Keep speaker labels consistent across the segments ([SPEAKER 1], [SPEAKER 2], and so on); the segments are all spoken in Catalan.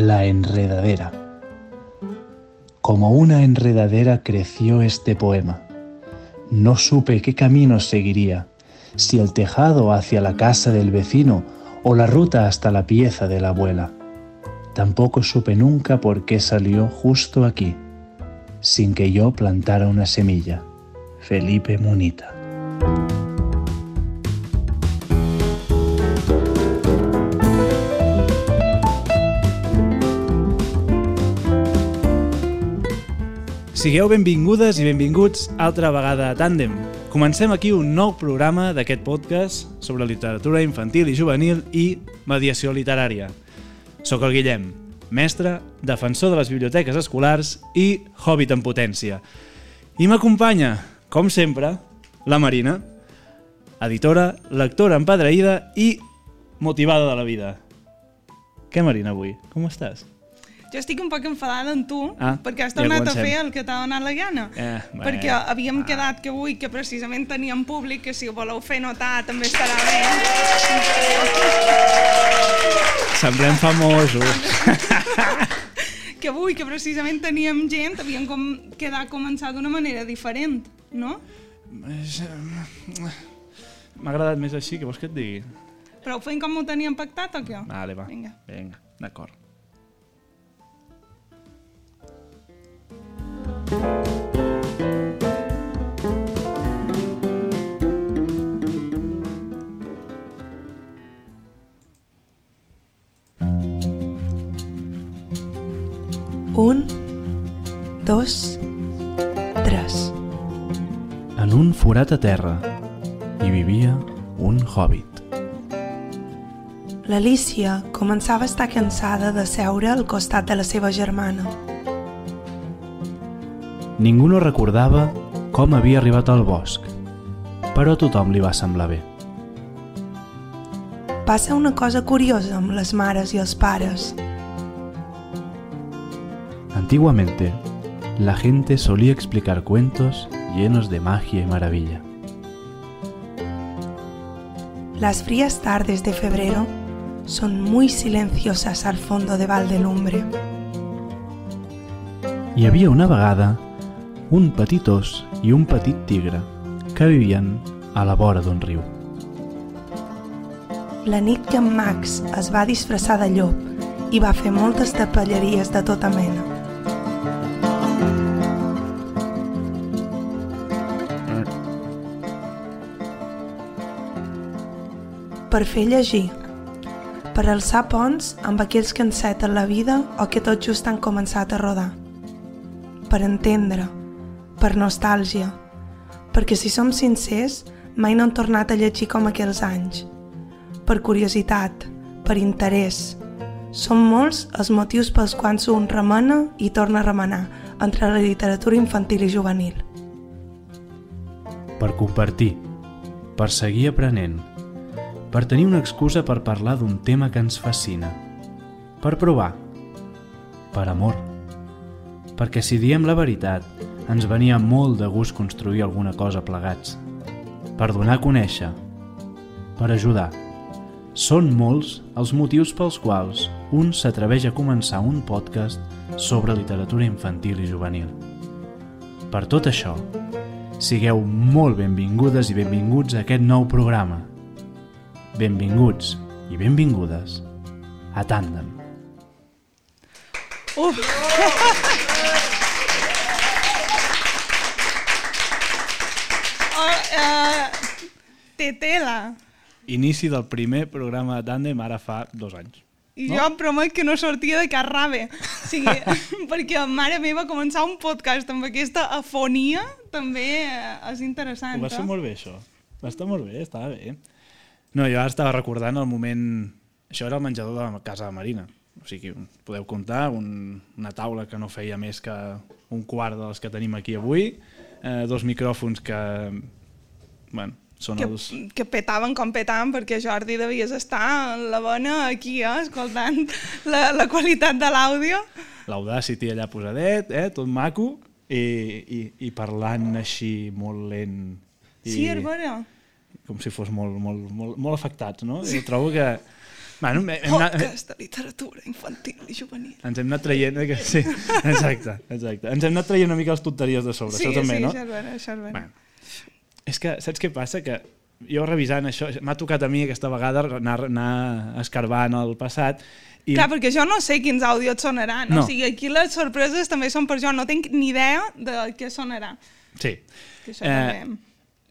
[SPEAKER 1] La enredadera. Como una enredadera creció este poema. No supe qué camino seguiría, si el tejado hacia la casa del vecino o la ruta hasta la pieza de la abuela. Tampoco supe nunca por qué salió justo aquí, sin que yo plantara una semilla. Felipe Munita.
[SPEAKER 2] Sigueu benvingudes i benvinguts altra vegada a Tàndem. Comencem aquí un nou programa d'aquest podcast sobre literatura infantil i juvenil i mediació literària. Soc el Guillem, mestre, defensor de les biblioteques escolars i hobbit en potència. I m'acompanya, com sempre, la Marina, editora, lectora empadreïda i motivada de la vida. Què, Marina, avui? Com estàs?
[SPEAKER 3] Jo estic un poc enfadada amb tu
[SPEAKER 2] Ah,
[SPEAKER 3] perquè has
[SPEAKER 2] ja
[SPEAKER 3] tornat a
[SPEAKER 2] comencem.
[SPEAKER 3] fer el que t'ha donat la gana.
[SPEAKER 2] Eh, bé,
[SPEAKER 3] perquè havíem
[SPEAKER 2] va.
[SPEAKER 3] quedat que avui, que precisament teníem públic, que si ho voleu fer notar també estarà bé.
[SPEAKER 2] Semblem famosos.
[SPEAKER 3] Que avui, que precisament teníem gent, havíem com quedat començar d'una manera diferent, no?
[SPEAKER 2] Eh, M'ha agradat més així, que vols que et digui?
[SPEAKER 3] Però ho fem com ho teníem pactat o què?
[SPEAKER 2] Vale, va.
[SPEAKER 3] Vinga.
[SPEAKER 2] Vinga, d'acord.
[SPEAKER 4] Un, dos, tres.
[SPEAKER 1] En un forat a terra hi vivia un hobbit.
[SPEAKER 4] L'Alícia començava a estar cansada de seure al costat de la seva germana.
[SPEAKER 1] Ningú no recordava com havia arribat al bosc, però a tothom li va semblar bé.
[SPEAKER 4] Passa una cosa curiosa amb les mares i els pares.
[SPEAKER 1] Antiguamente, la gente solía explicar cuentos llenos de magia y maravilla.
[SPEAKER 4] Las frías tardes de febrero son muy silenciosas al fondo de Valdelumbre.
[SPEAKER 1] Hi havia una vegada un petit os i un petit tigre que vivien a la vora d'un riu.
[SPEAKER 4] La nit que en Max es va disfressar de llop i va fer moltes tapelleries de tota mena. Per fer llegir, per alçar ponts amb aquells que enceten la vida o que tot just han començat a rodar. Per entendre, per nostàlgia, perquè si som sincers, mai no han tornat a llegir com aquells anys. Per curiositat, per interès. Són molts els motius pels quals un remena i torna a remenar entre la literatura infantil i juvenil.
[SPEAKER 1] Per compartir, per seguir aprenent, per tenir una excusa per parlar d'un tema que ens fascina, per provar, per amor. Perquè si diem la veritat, ens venia molt de gust construir alguna cosa plegats, per donar a conèixer, per ajudar. Són molts els motius pels quals un s'atreveix a començar un podcast sobre literatura infantil i juvenil. Per tot això, sigueu molt benvingudes i benvinguts a aquest nou programa. Benvinguts i benvingudes a Tàndem.
[SPEAKER 3] Oh, uh, té tela.
[SPEAKER 2] Inici del primer programa de Tàndem ara fa dos anys.
[SPEAKER 3] I no? jo em promet que no sortia de cap rave. O sigui, perquè mare meva començar un podcast amb aquesta afonia també és interessant.
[SPEAKER 2] Ho vas fer
[SPEAKER 3] eh?
[SPEAKER 2] molt bé, això. Va estar molt bé, estava bé. No, jo ara estava recordant el moment... Això era el menjador de la casa de Marina. O sigui, podeu comptar un, una taula que no feia més que un quart dels que tenim aquí avui, eh, dos micròfons que... Bueno, són
[SPEAKER 3] que,
[SPEAKER 2] els...
[SPEAKER 3] que petaven com petaven perquè Jordi devies estar en la bona aquí, eh, escoltant la, la qualitat de l'àudio.
[SPEAKER 2] l'Audacity allà posadet, eh, tot maco, i, i, i parlant així molt lent. I,
[SPEAKER 3] Sí, és vera.
[SPEAKER 2] Com si fos molt, molt, molt, molt afectats, no? Sí. Jo trobo que Bueno, hem, hem anat,
[SPEAKER 3] Podcast de literatura infantil i juvenil.
[SPEAKER 2] ens hem anat traient... eh, Que, sí, exacte, exacte. Ens hem anat traient una mica les tonteries de sobre,
[SPEAKER 3] Sí,
[SPEAKER 2] això també,
[SPEAKER 3] sí,
[SPEAKER 2] no?
[SPEAKER 3] això és vera, això és vera.
[SPEAKER 2] Bueno, és que saps què passa? Que jo revisant això, m'ha tocat a mi aquesta vegada anar, anar escarbant el passat i
[SPEAKER 3] Clar, perquè jo no sé quins àudios sonaran.
[SPEAKER 2] No.
[SPEAKER 3] O sigui, aquí les sorpreses també són per jo. No tinc ni idea de què sonarà.
[SPEAKER 2] sí.
[SPEAKER 3] Que això
[SPEAKER 2] Eh.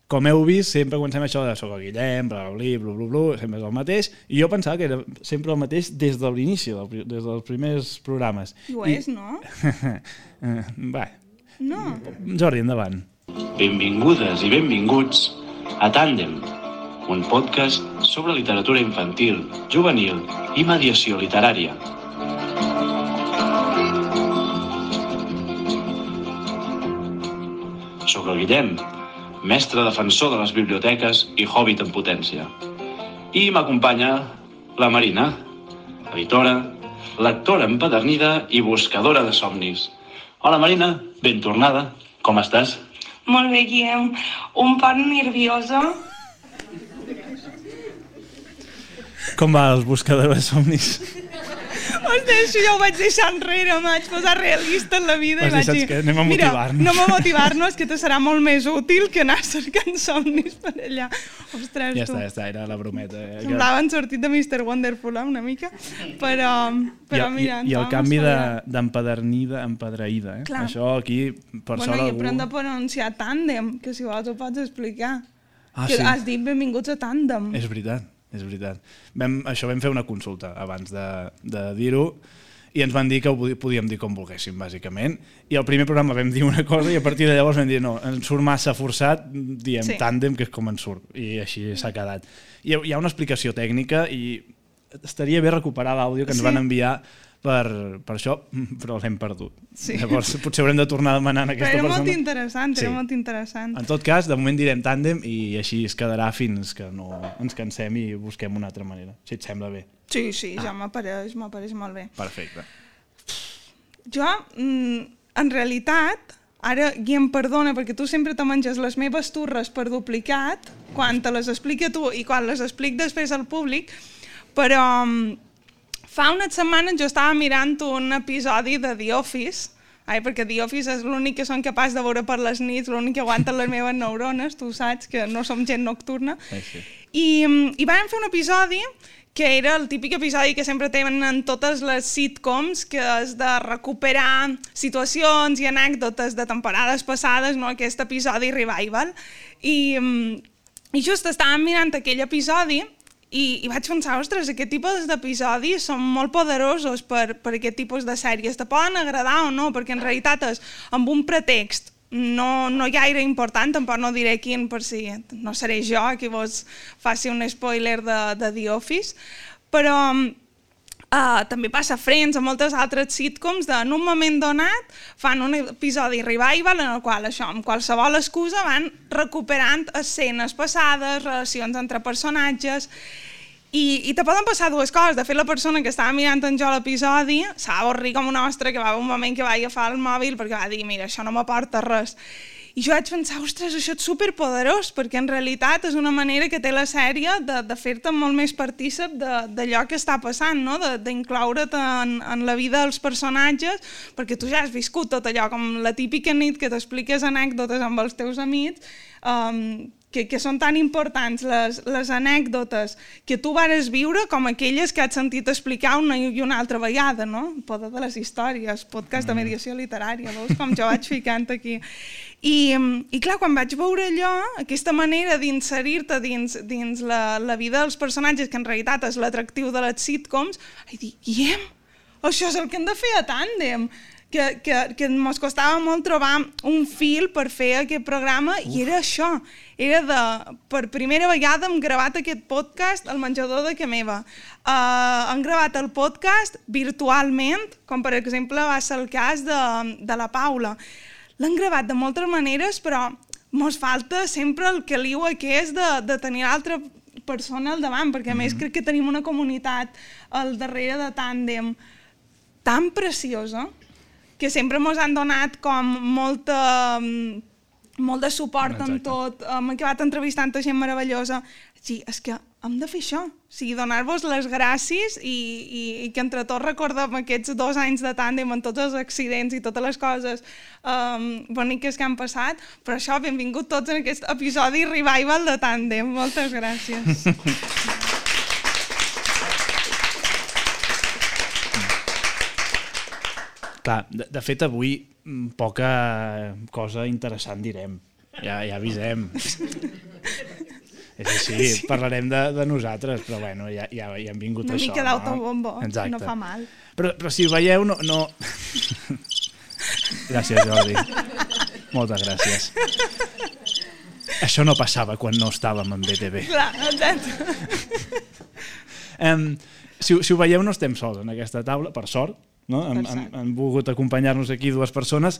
[SPEAKER 2] Com heu vist, sempre comencem això de soc el Guillem, bla, bla, bla, bla, bla, sempre és el mateix, i jo pensava que era sempre el mateix des de l'inici, des dels primers programes.
[SPEAKER 3] I ho és, no?
[SPEAKER 2] Eh, Va,
[SPEAKER 3] No.
[SPEAKER 2] Jordi, endavant.
[SPEAKER 5] Benvingudes i benvinguts a Tàndem, un podcast sobre literatura infantil, juvenil i mediació literària. Soc el Guillem, mestre defensor de les biblioteques i hobbit en potència. I m'acompanya la Marina, editora, lectora empedernida i buscadora de somnis. Hola Marina, ben tornada. Com estàs?
[SPEAKER 6] Molt bé, Guillem. Un poc nerviosa.
[SPEAKER 2] Com va els buscadors de somnis?
[SPEAKER 3] Ostres, això ja ho vaig deixar enrere, em vaig posar realista en la vida
[SPEAKER 2] Vas
[SPEAKER 3] i vaig
[SPEAKER 2] dir,
[SPEAKER 3] dir...
[SPEAKER 2] "Saps què? Anem a
[SPEAKER 3] Mira,
[SPEAKER 2] motivar-nos."
[SPEAKER 3] anem a motivar-nos, que te serà molt més útil que anar cercant somnis per allà. Ostres,
[SPEAKER 2] Ja
[SPEAKER 3] tu.
[SPEAKER 2] està, ja està, era la brometa. eh, que-
[SPEAKER 3] Semblaven sortit de Mr. Wonderful, eh, una mica. Però, però
[SPEAKER 2] I,
[SPEAKER 3] mira...
[SPEAKER 2] i, i el canvi
[SPEAKER 3] vam
[SPEAKER 2] de- a. Eh?
[SPEAKER 3] Clar.
[SPEAKER 2] Això aquí, per
[SPEAKER 3] Bueno,
[SPEAKER 2] sort, algú...
[SPEAKER 3] aprèn de pronunciar tàndem, que si vols ho pots explicar.
[SPEAKER 2] Ah,
[SPEAKER 3] que
[SPEAKER 2] sí.
[SPEAKER 3] has dit benvinguts a tàndem.
[SPEAKER 2] És veritat, és veritat. Vam, això vam fer una consulta abans de, de dir-ho i ens van dir que ho podíem dir com volguéssim, bàsicament. I al primer programa vam dir una cosa i a partir de llavors vam dir no, ens surt massa forçat, diem
[SPEAKER 3] Sí.
[SPEAKER 2] sí. tàndem, que és com ens surt. I així s'ha quedat. Hi ha, hi ha una explicació tècnica i estaria bé recuperar l'àudio que ens
[SPEAKER 3] Sí.
[SPEAKER 2] van enviar per, per això, però l'hem perdut.
[SPEAKER 3] Sí.
[SPEAKER 2] Llavors potser haurem de tornar a demanar a
[SPEAKER 3] Però
[SPEAKER 2] aquesta
[SPEAKER 3] era
[SPEAKER 2] persona.
[SPEAKER 3] molt interessant, era
[SPEAKER 2] Sí.
[SPEAKER 3] molt interessant.
[SPEAKER 2] En tot cas, de moment direm tàndem i així es quedarà fins que no ens cansem i busquem una altra manera, si et sembla bé.
[SPEAKER 3] Sí, sí, ja m'apareix, m'apareix molt bé.
[SPEAKER 2] Perfecte.
[SPEAKER 3] Jo, mm, en realitat, ara Guillem perdona perquè tu sempre te menges les meves turres per duplicat quan te les explica tu i quan les explic després al públic, però mm, fa unes setmanes jo estava mirant un episodi de The Office Ai, perquè The Office és l'únic que són capaç de veure per les nits, l'únic que aguanten les meves neurones, tu saps que no som gent nocturna.
[SPEAKER 2] Sí, sí.
[SPEAKER 3] I, i vam fer un episodi que era el típic episodi que sempre tenen totes les sitcoms, que és de recuperar situacions i anècdotes de temporades passades, no? aquest episodi revival. I, mm, i just estàvem mirant aquell episodi i, i vaig pensar, ostres, aquest tipus d'episodis són molt poderosos per, per aquest tipus de sèries. Te poden agradar o no, perquè en realitat és amb un pretext no, no gaire important, tampoc no diré quin per si no seré jo qui vos faci un spoiler de, de The Office, però uh, també passa a Friends, a moltes altres sitcoms, de, en un moment donat fan un episodi revival en el qual això, amb qualsevol excusa van recuperant escenes passades, relacions entre personatges, i, I te poden passar dues coses. De fet, la persona que estava mirant en jo l'episodi s'ha avorrit com una ostra que va un moment que va agafar el mòbil perquè va dir, mira, això no m'aporta res. I jo vaig pensar, ostres, això és superpoderós, perquè en realitat és una manera que té la sèrie de, de fer-te molt més partícip d'allò que està passant, no? d'incloure't en, en la vida dels personatges, perquè tu ja has viscut tot allò, com la típica nit que t'expliques anècdotes amb els teus amics, um, que, que són tan importants les, les anècdotes que tu vares viure com aquelles que has sentit explicar una i una altra vegada, no? El poder de les històries, podcast de mediació literària, veus com jo vaig ficant aquí. I, I clar, quan vaig veure allò, aquesta manera d'inserir-te dins, dins la, la vida dels personatges, que en realitat és l'atractiu de les sitcoms, vaig dir, Guillem, això és el que hem de fer a tàndem que, que, que ens costava molt trobar un fil per fer aquest programa Uf. i era això, era de, per primera vegada hem gravat aquest podcast al menjador de que meva. Uh, hem gravat el podcast virtualment, com per exemple va ser el cas de, de la Paula. L'hem gravat de moltes maneres, però mos falta sempre el caliu aquest de, de tenir l'altra persona al davant, perquè a més
[SPEAKER 2] Mhm.
[SPEAKER 3] crec que tenim una comunitat al darrere de tàndem tan preciosa que sempre ens han donat com molta mm, molt de suport en tot, hem acabat entrevistant a gent meravellosa. Sí, és que hem de fer això, o sigui, donar-vos les gràcies i, i, i que entre tots recordem aquests dos anys de tàndem amb tots els accidents i totes les coses um, boniques que han passat, però això, benvingut tots en aquest episodi revival de tàndem. Moltes gràcies.
[SPEAKER 2] Clar, de, de fet, avui mm, poca cosa interessant direm. Ja, ja avisem. És així, sí. parlarem de, de nosaltres, però bueno, ja, ja, ja hem vingut
[SPEAKER 3] Una
[SPEAKER 2] a això.
[SPEAKER 3] mica d'autobombo,
[SPEAKER 2] Exacte.
[SPEAKER 3] no fa mal.
[SPEAKER 2] Però, però si ho veieu, no... no... gràcies, Jordi. Moltes gràcies. Això no passava quan no estàvem en BTV.
[SPEAKER 3] Clar, exacte.
[SPEAKER 2] Um, si, si ho veieu, no estem sols en aquesta taula, per sort. No? Han, han, han volgut acompanyar-nos aquí dues persones.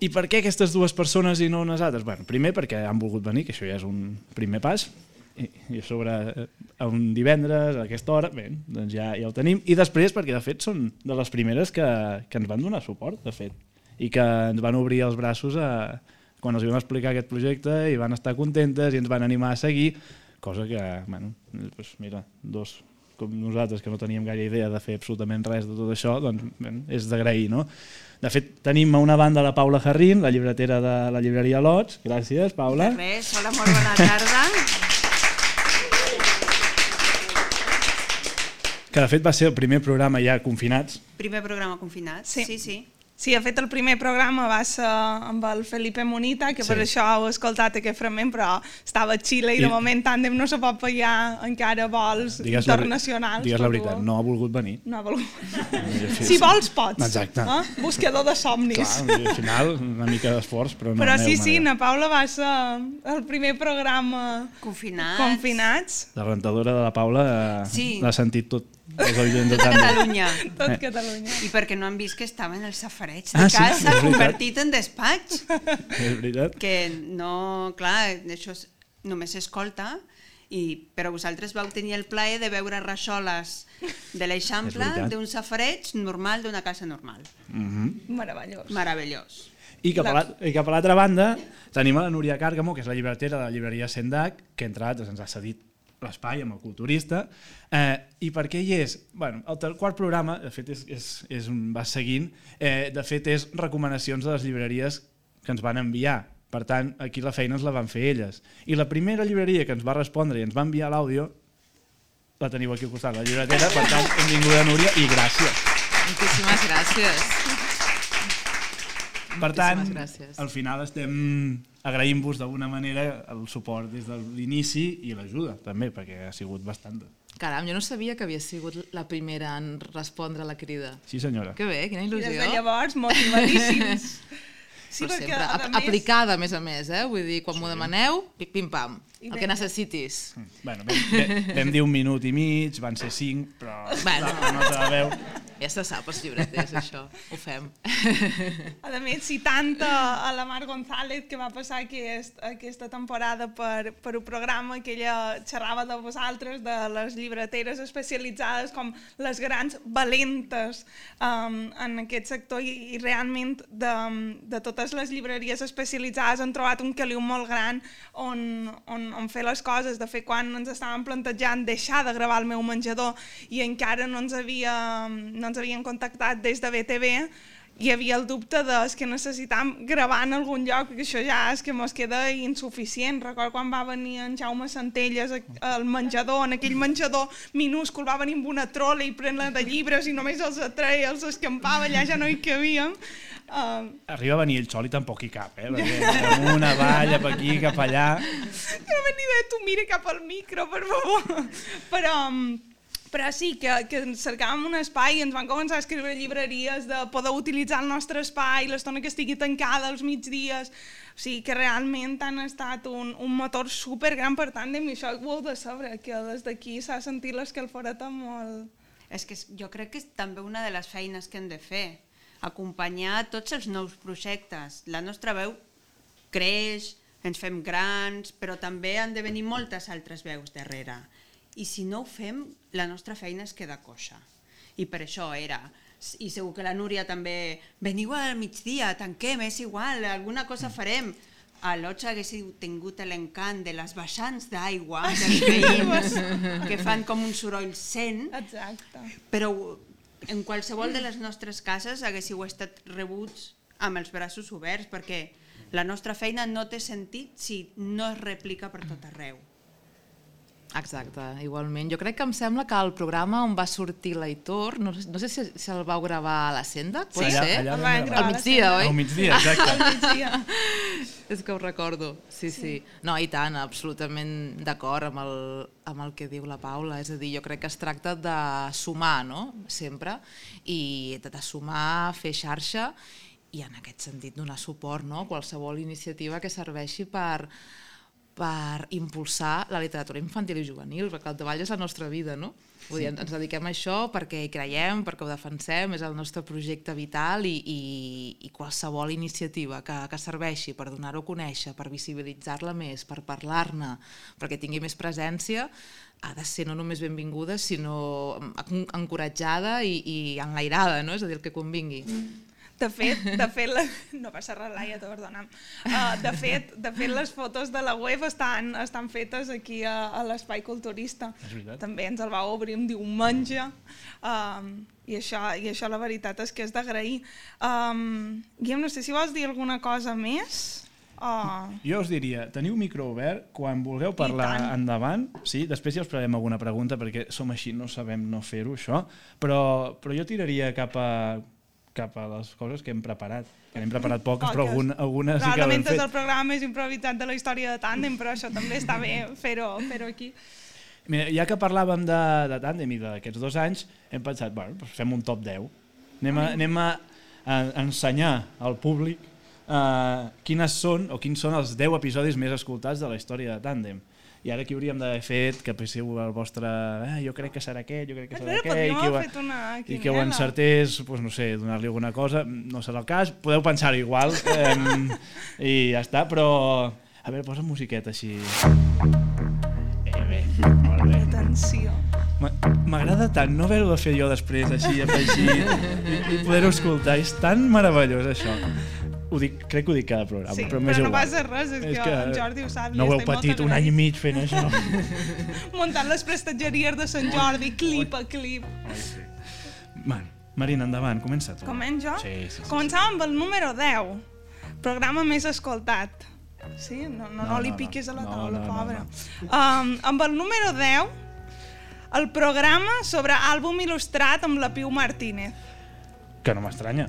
[SPEAKER 2] I per què aquestes dues persones i no unes altres? Bueno, primer perquè han volgut venir, que això ja és un primer pas, i, i a sobre eh, a un divendres, a aquesta hora, bé, doncs ja, ja ho tenim. I després perquè, de fet, són de les primeres que, que ens van donar suport, de fet, i que ens van obrir els braços a, quan els vam explicar aquest projecte i van estar contentes i ens van animar a seguir, cosa que, bueno, doncs mira, dos com nosaltres, que no teníem gaire idea de fer absolutament res de tot això, doncs bé, és d'agrair, no? De fet, tenim a una banda la Paula Jarrín, la llibretera de la llibreria Lots. Gràcies, Paula.
[SPEAKER 7] Res, hola, molt bona tarda.
[SPEAKER 2] Que de fet va ser el primer programa ja confinats.
[SPEAKER 7] Primer programa confinat.
[SPEAKER 3] Sí.
[SPEAKER 7] sí. sí.
[SPEAKER 3] Sí, de fet, el primer programa va ser amb el Felipe Monita, que
[SPEAKER 2] Sí.
[SPEAKER 3] per això heu escoltat aquest fragment, però estava a Xile i,
[SPEAKER 2] I-
[SPEAKER 3] de moment Tàndem no se pot pagar encara vols
[SPEAKER 2] Digues la,
[SPEAKER 3] internacionals.
[SPEAKER 2] digues la veritat, no ha volgut venir.
[SPEAKER 3] No ha volgut.
[SPEAKER 2] Sí.
[SPEAKER 3] Si vols, pots.
[SPEAKER 2] Exacte.
[SPEAKER 3] Eh? Buscador de somnis.
[SPEAKER 2] Clar, al final, una mica d'esforç, però no
[SPEAKER 3] però sí, sí, na Paula va ser el primer programa
[SPEAKER 7] Confinats.
[SPEAKER 3] confinats.
[SPEAKER 2] La rentadora de la Paula eh,
[SPEAKER 7] Sí.
[SPEAKER 2] l'ha sentit tot els oients de
[SPEAKER 7] De
[SPEAKER 2] tant.
[SPEAKER 7] Catalunya.
[SPEAKER 3] Tot
[SPEAKER 2] Eh.
[SPEAKER 3] Catalunya.
[SPEAKER 7] I perquè no han vist que estava en el safareig de
[SPEAKER 2] Ah, sí,
[SPEAKER 7] casa,
[SPEAKER 2] veritat.
[SPEAKER 7] convertit en despatx.
[SPEAKER 2] És veritat?
[SPEAKER 7] Que no, clar, això és, només s'escolta, i, però vosaltres vau tenir el plaer de veure rajoles de l'Eixample d'un safareig normal d'una casa normal.
[SPEAKER 3] Meravellós.
[SPEAKER 7] Meravellós.
[SPEAKER 2] I cap, a la, I cap a l'altra banda tenim a la Núria Càrgamo, que és la llibretera de la llibreria Sendac, que entre altres ens ha cedit l'espai amb el culturista. Eh, I per què hi és? Bueno, el quart programa, de fet, és, és, és un, va seguint, eh, de fet, és recomanacions de les llibreries que ens van enviar. Per tant, aquí la feina ens la van fer elles. I la primera llibreria que ens va respondre i ens va enviar l'àudio la teniu aquí al costat, la llibretera. Per tant, benvinguda, Núria, i gràcies.
[SPEAKER 8] Moltíssimes gràcies.
[SPEAKER 2] Per tant, al final estem agraïm-vos d'alguna manera el suport des de l'inici i l'ajuda també, perquè ha sigut bastant.
[SPEAKER 8] Caram, jo no sabia que havia sigut la primera en respondre a la crida.
[SPEAKER 2] Sí, senyora.
[SPEAKER 8] Que bé, quina
[SPEAKER 3] I des
[SPEAKER 8] il·lusió.
[SPEAKER 3] de llavors, motivadíssims.
[SPEAKER 8] Sí, Però sempre ap aplicada, a més a més, eh? Vull dir, quan m'ho demaneu, pic, pim-pam, el que necessitis.
[SPEAKER 2] Bueno, vam, vam, vam dir un minut i mig, van ser cinc, però
[SPEAKER 8] Bueno.
[SPEAKER 2] la nota de veu...
[SPEAKER 8] Ja se sap, els llibreters, això. Ho fem.
[SPEAKER 3] A més, citant a, a la Mar González, que va passar aquest, aquesta temporada per, per un programa que ella xerrava de vosaltres, de les llibreteres especialitzades com les grans valentes um, en aquest sector i, i realment de, de totes les llibreries especialitzades han trobat un caliu molt gran on, on, on fer les coses. De fet, quan ens estàvem plantejant deixar de gravar el meu menjador i encara no ens, havia, no ens havien contactat des de BTV, hi havia el dubte de és que necessitam gravar en algun lloc, perquè això ja és que mos queda insuficient. Recordo quan va venir en Jaume Centelles al menjador, en aquell menjador minúscul, va venir amb una trola i plena de llibres i només els atreia, els escampava, allà ja no hi cabíem. Uh,
[SPEAKER 2] Arriba a venir el xol i tampoc hi cap, eh? Perquè una valla per aquí, cap allà...
[SPEAKER 3] que no m'he ni de tu mira cap al micro, per favor. Però, um, però sí, que, que cercàvem un espai i ens van començar a escriure llibreries de poder utilitzar el nostre espai, l'estona que estigui tancada als migdies. O sigui, que realment han estat un, un motor supergran per tàndem i això ho heu de saber, que des d'aquí s'ha sentit l'escalforeta molt...
[SPEAKER 7] És que jo crec que és també una de les feines que hem de fer, acompanyar tots els nous projectes. La nostra veu creix, ens fem grans, però també han de venir moltes altres veus darrere. I si no ho fem, la nostra feina es queda coixa. I per això era i segur que la Núria també veniu al migdia, tanquem, és igual, alguna cosa farem a Lotja haguéssiu tingut l'encant de les baixants d'aigua dels veïns que fan com un soroll sent,
[SPEAKER 3] Exacte.
[SPEAKER 7] però en qualsevol de les nostres cases haguéssiu estat rebuts amb els braços oberts perquè la nostra feina no té sentit si no es replica per tot arreu.
[SPEAKER 8] Exacte, igualment. Jo crec que em sembla que el programa on va sortir l'Aitor, no, no sé si se'l vau gravar a la Senda, pot
[SPEAKER 2] allà,
[SPEAKER 8] ser?
[SPEAKER 2] allà
[SPEAKER 3] El
[SPEAKER 2] vam.
[SPEAKER 8] Al migdia, oi?
[SPEAKER 2] Al migdia, exacte.
[SPEAKER 3] Al migdia.
[SPEAKER 8] És que ho recordo, sí, sí. No, i tant, absolutament d'acord amb, el, amb el que diu la Paula. És a dir, jo crec que es tracta de sumar, no?, sempre, i de, de sumar, fer xarxa, i en aquest sentit donar suport, no?, a qualsevol iniciativa que serveixi per per impulsar la literatura infantil i juvenil, perquè el treball és la nostra vida, no? Vull dir, ens dediquem a això perquè hi creiem, perquè ho defensem, és el nostre projecte vital i, i, i qualsevol iniciativa que, que serveixi per donar-ho a conèixer, per visibilitzar-la més, per parlar-ne, perquè tingui més presència, ha de ser no només benvinguda, sinó en- encoratjada i, i enlairada, no? és a dir, el que convingui.
[SPEAKER 3] De fet, de fet, la... no passa res, Laia, perdona'm. Uh, de, fet, de fet, les fotos de la web estan, estan fetes aquí a, a l'Espai Culturista.
[SPEAKER 2] És veritat.
[SPEAKER 3] També ens el va obrir un diumenge um, i, això, i això la veritat és que és d'agrair. Um, Guillem, no sé si vols dir alguna cosa més? Uh,
[SPEAKER 2] Jo us diria, teniu micro obert, quan vulgueu parlar endavant, sí, després ja us preguem alguna pregunta perquè som així, no sabem no fer-ho això, però, però jo tiraria cap a, cap a les coses que hem preparat. Que n'hem preparat poques, però
[SPEAKER 3] Poques.
[SPEAKER 2] alguna, algunes sí que l'hem
[SPEAKER 3] és
[SPEAKER 2] fet.
[SPEAKER 3] el programa més improvisat de la història de Tàndem, però això també està bé fer-ho fer aquí.
[SPEAKER 2] Mira, ja que parlàvem de, de tàndem i d'aquests dos anys, hem pensat, bueno, doncs fem un top 10. Anem a, anem a, a ensenyar al públic uh, quines són o quins són els 10 episodis més escoltats de la història de tàndem. I ara aquí hauríem d'haver fet que penseu el vostre... Eh, jo crec que serà aquest, jo crec que serà aquest, i que, ho,
[SPEAKER 3] una
[SPEAKER 2] i que ho encertés, doncs, no sé, donar-li alguna cosa, no serà el cas, podeu pensar igual, eh, i ja està, però... A veure, posa musiqueta així. Eh, bé, molt bé.
[SPEAKER 3] Atenció.
[SPEAKER 2] Ma- M'agrada tant no haver-ho de fer jo després, així, afegit, i, i poder-ho escoltar. És tan meravellós, això. Ho dic, crec que ho dic cada programa,
[SPEAKER 3] Sí,
[SPEAKER 2] però
[SPEAKER 3] però no
[SPEAKER 2] igual.
[SPEAKER 3] passa res, és que en Jordi ho sap,
[SPEAKER 2] No ho heu patit un any i mig fent això.
[SPEAKER 3] Muntant les prestatgeries de Sant Jordi, clip a clip.
[SPEAKER 2] Man, Marina, endavant, comença tu.
[SPEAKER 3] Començ jo?
[SPEAKER 2] Sí, sí, sí.
[SPEAKER 3] Començàvem amb el número 10, programa més escoltat. Sí? No, no, no,
[SPEAKER 2] No,
[SPEAKER 3] li
[SPEAKER 2] no,
[SPEAKER 3] piquis a la
[SPEAKER 2] no,
[SPEAKER 3] taula,
[SPEAKER 2] no, no,
[SPEAKER 3] pobra. Um, amb el número 10, el programa sobre àlbum il·lustrat amb la Piu Martínez.
[SPEAKER 2] Que no m'estranya.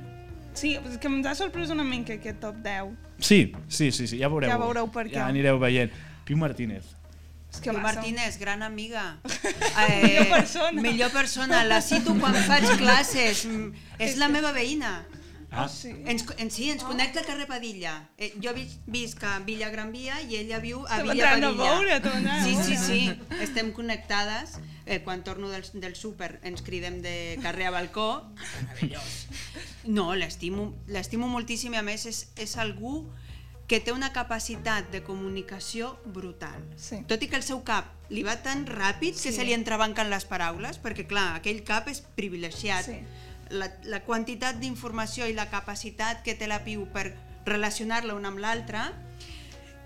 [SPEAKER 3] Sí, és que ens ha sorprès una mica aquest top 10.
[SPEAKER 2] Sí, sí, sí, sí, ja veureu.
[SPEAKER 3] Ja veureu per què.
[SPEAKER 2] Ja anireu veient. Piu Martínez.
[SPEAKER 3] És que
[SPEAKER 7] Piu Martínez, gran amiga.
[SPEAKER 3] Millor persona.
[SPEAKER 7] Millor persona, la cito quan faig classes. Mm, És la meva veïna.
[SPEAKER 2] Ah,
[SPEAKER 3] Sí.
[SPEAKER 7] Ens, en, sí, ens connecta al carrer Padilla. Eh, jo vis, visc a Villa Gran Via i ella viu a Villa Padilla.
[SPEAKER 3] veure,
[SPEAKER 7] sí, sí, sí, estem connectades. Eh, quan torno del, del súper ens cridem de carrer a balcó. Meravellós. No, l'estimo l'estimo moltíssim i a més és, és algú que té una capacitat de comunicació brutal.
[SPEAKER 3] Sí.
[SPEAKER 7] Tot i que el seu cap li va tan ràpid que
[SPEAKER 3] Sí.
[SPEAKER 7] se li entrebanquen les paraules, perquè clar, aquell cap és privilegiat.
[SPEAKER 3] Sí.
[SPEAKER 7] La, la quantitat d'informació i la capacitat que té la Piu per relacionar-la una amb l'altra,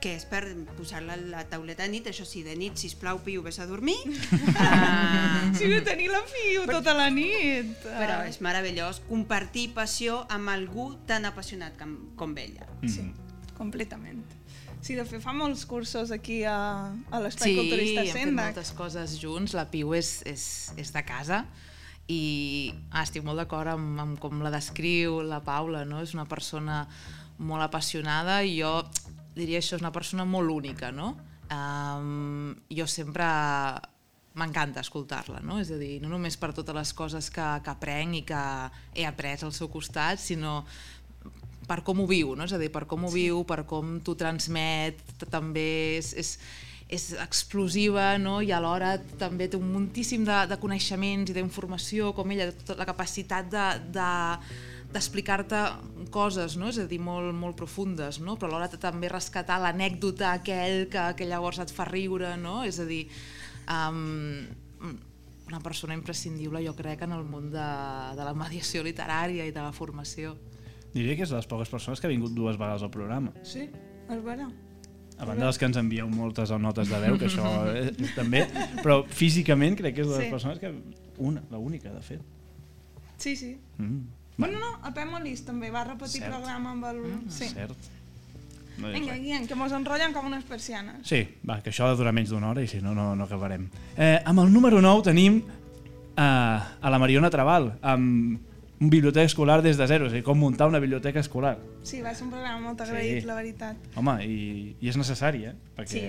[SPEAKER 7] que és per posar-la a la tauleta de nit, això sí, de nit, sisplau, Piu, vés a dormir. uh,
[SPEAKER 3] Sí, de tenir la Piu tota la nit.
[SPEAKER 7] però és meravellós compartir passió amb algú tan apassionat com, com ella.
[SPEAKER 3] Sí, completament. Sí, de fet, fa molts cursos aquí a, a l'Espai
[SPEAKER 8] Sí,
[SPEAKER 3] Culturista
[SPEAKER 8] hem fet moltes coses junts. La Piu és, és, és de casa i ah, estic molt d'acord amb, amb com la descriu la Paula, no? És una persona molt apassionada i jo diria això, és una persona molt única, no? Um, jo sempre m'encanta escoltar-la, no? És a dir, no només per totes les coses que, que aprenc i que he après al seu costat, sinó per com ho viu, no? és a dir, per com ho viu, per com t'ho transmet, també és, és, és explosiva no? i alhora també té un moltíssim de, de coneixements i d'informació, com ella, tota la capacitat de, de, d'explicar-te coses, no? és a dir, molt, molt profundes, no? però alhora també rescatar l'anècdota aquell que, que llavors et fa riure, no? és a dir, um, una persona imprescindible jo crec en el món de, de la mediació literària i de la formació.
[SPEAKER 2] Diria que és de les poques persones que ha vingut dues vegades al programa.
[SPEAKER 3] Sí? És vera.
[SPEAKER 2] A banda dels que ens envieu moltes notes de veu, que això és, és també, però físicament crec que és de les
[SPEAKER 3] Sí.
[SPEAKER 2] persones que... Una, l'única, de fet.
[SPEAKER 3] Sí, sí.
[SPEAKER 2] Mm.
[SPEAKER 3] Bueno, no, el Pep Molís també va repetir
[SPEAKER 2] Cert.
[SPEAKER 3] programa amb el... sí.
[SPEAKER 2] Cert. No
[SPEAKER 3] Vinga,
[SPEAKER 2] res.
[SPEAKER 3] Guillem, que mos enrotllen com unes persianes.
[SPEAKER 2] Sí, va, que això ha de durar menys d'una hora i si no, no, no acabarem. Eh, amb el número 9 tenim eh, a la Mariona Trabal, amb un biblioteca escolar des de zero, és a dir, com muntar una biblioteca escolar.
[SPEAKER 3] Sí, va ser un programa molt agraït,
[SPEAKER 2] Sí.
[SPEAKER 3] la veritat.
[SPEAKER 2] Home, i, i és necessari, eh? Perquè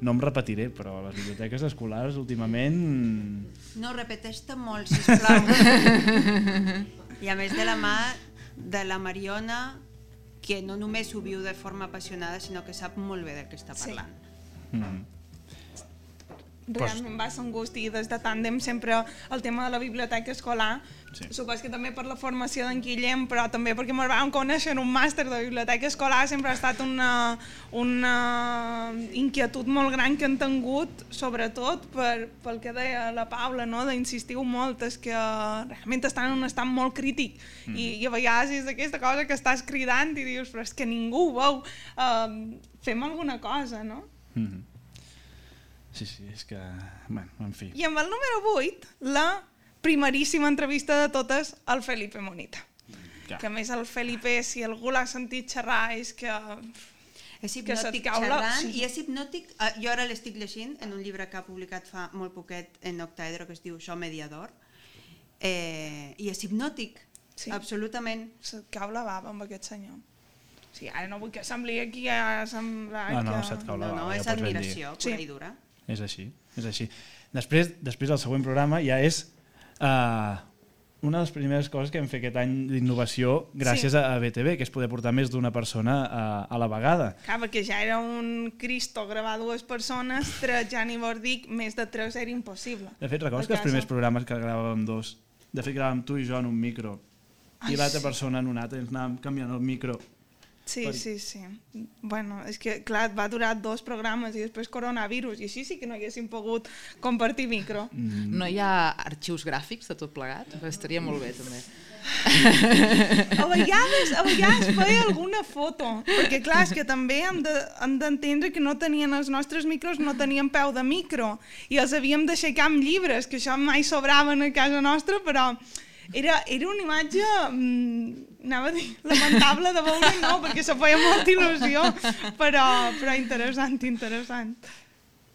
[SPEAKER 2] no em repetiré, però les biblioteques escolars últimament...
[SPEAKER 7] No, repeteix-te molt, sisplau. I a més de la mà de la Mariona, que no només ho viu de forma apassionada, sinó que sap molt bé de què està
[SPEAKER 3] Sí.
[SPEAKER 7] parlant.
[SPEAKER 2] Mm.
[SPEAKER 3] Realment va ser un gust i des de tàndem sempre el tema de la biblioteca escolar
[SPEAKER 2] Sí.
[SPEAKER 3] supos que també per la formació d'en Guillem però també perquè ens vam conèixer en un màster de biblioteca escolar sempre ha estat una, una inquietud molt gran que han tingut sobretot per, pel que deia la Paula no? d'insistir molt és que realment estan en un estat molt crític mm. I, i a vegades és aquesta cosa que estàs cridant i dius però és que ningú ho veu um, fem alguna cosa no?
[SPEAKER 2] Mm. Sí, sí, és que... Bueno, en fi.
[SPEAKER 3] I amb el número 8, la primeríssima entrevista de totes al Felipe Monita.
[SPEAKER 2] Ja.
[SPEAKER 3] Que a més el Felipe, si algú l'ha sentit xerrar, és que...
[SPEAKER 7] És
[SPEAKER 3] Que
[SPEAKER 7] hipnòtic
[SPEAKER 3] la-
[SPEAKER 7] xerrant
[SPEAKER 3] sí.
[SPEAKER 7] i és hipnòtic, eh, jo ara l'estic llegint en un llibre que ha publicat fa molt poquet en Octaedro que es diu Això Mediador eh, i és hipnòtic,
[SPEAKER 3] Sí.
[SPEAKER 7] absolutament.
[SPEAKER 3] Se't cau la bava amb aquest senyor. Sí, ara no vull que sembli aquí a semblar
[SPEAKER 2] No, no,
[SPEAKER 3] que...
[SPEAKER 2] se't cau la
[SPEAKER 7] No, no,
[SPEAKER 2] bava, ja
[SPEAKER 7] és admiració,
[SPEAKER 3] Sí.
[SPEAKER 7] pura i dura.
[SPEAKER 2] És així, és així. Després, després el següent programa ja és uh, una de les primeres coses que hem fet aquest any d'innovació gràcies
[SPEAKER 3] Sí.
[SPEAKER 2] a, BTV, que és poder portar més d'una persona a, a la vegada.
[SPEAKER 3] Clar, perquè ja era un Cristo gravar dues persones, tres ja ni vos dic, més de tres era impossible.
[SPEAKER 2] De fet, recordes que els primers programes que gravàvem dos, de fet gravàvem tu i jo en un micro,
[SPEAKER 3] Ai,
[SPEAKER 2] i l'altra
[SPEAKER 3] sí.
[SPEAKER 2] persona en un altre, i ens anàvem canviant el micro.
[SPEAKER 3] Sí,
[SPEAKER 2] Per-
[SPEAKER 3] sí, sí. Bueno, és que, clar, va durar dos programes i després coronavirus, i així sí que no haguéssim pogut compartir micro.
[SPEAKER 2] Mm.
[SPEAKER 8] No hi ha arxius gràfics de tot plegat? Estaria molt bé, també.
[SPEAKER 3] A vegades, a vegades feia alguna foto, perquè clar, és que també hem de- hem d'entendre que no tenien els nostres micros, no tenien peu de micro, i els havíem d'aixecar amb llibres, que això mai sobraven a casa nostra, però era, era una imatge, mm, anava a dir, lamentable de veure, no, perquè se feia molta il·lusió, però, però interessant, interessant.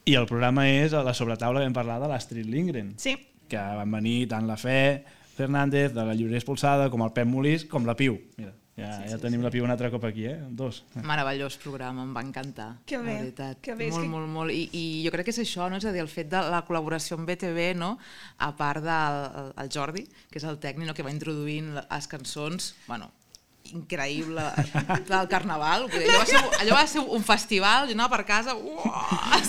[SPEAKER 2] I el programa és a la sobretaula que vam parlar de l'Astrid Lindgren,
[SPEAKER 3] Sí,
[SPEAKER 2] que van venir tant la Fe Fernández, de la llibreria expulsada, com el Pep Molís, com la Piu. Mira, ja, sí, ja tenim la Piu un altre cop aquí, eh? Dos.
[SPEAKER 8] Meravellós programa, em va encantar.
[SPEAKER 3] Que bé,
[SPEAKER 8] veritat.
[SPEAKER 3] que bé,
[SPEAKER 8] molt,
[SPEAKER 3] que-
[SPEAKER 8] molt, molt. I, I jo crec que és això, no? és a dir, el fet de la col·laboració amb BTV, no? a part del el, el Jordi, que és el tècnic no? que va introduint les cançons, bueno, increïble, del carnaval, vull dir, allò, va ser, allò va ser un festival, jo anava per casa, uah?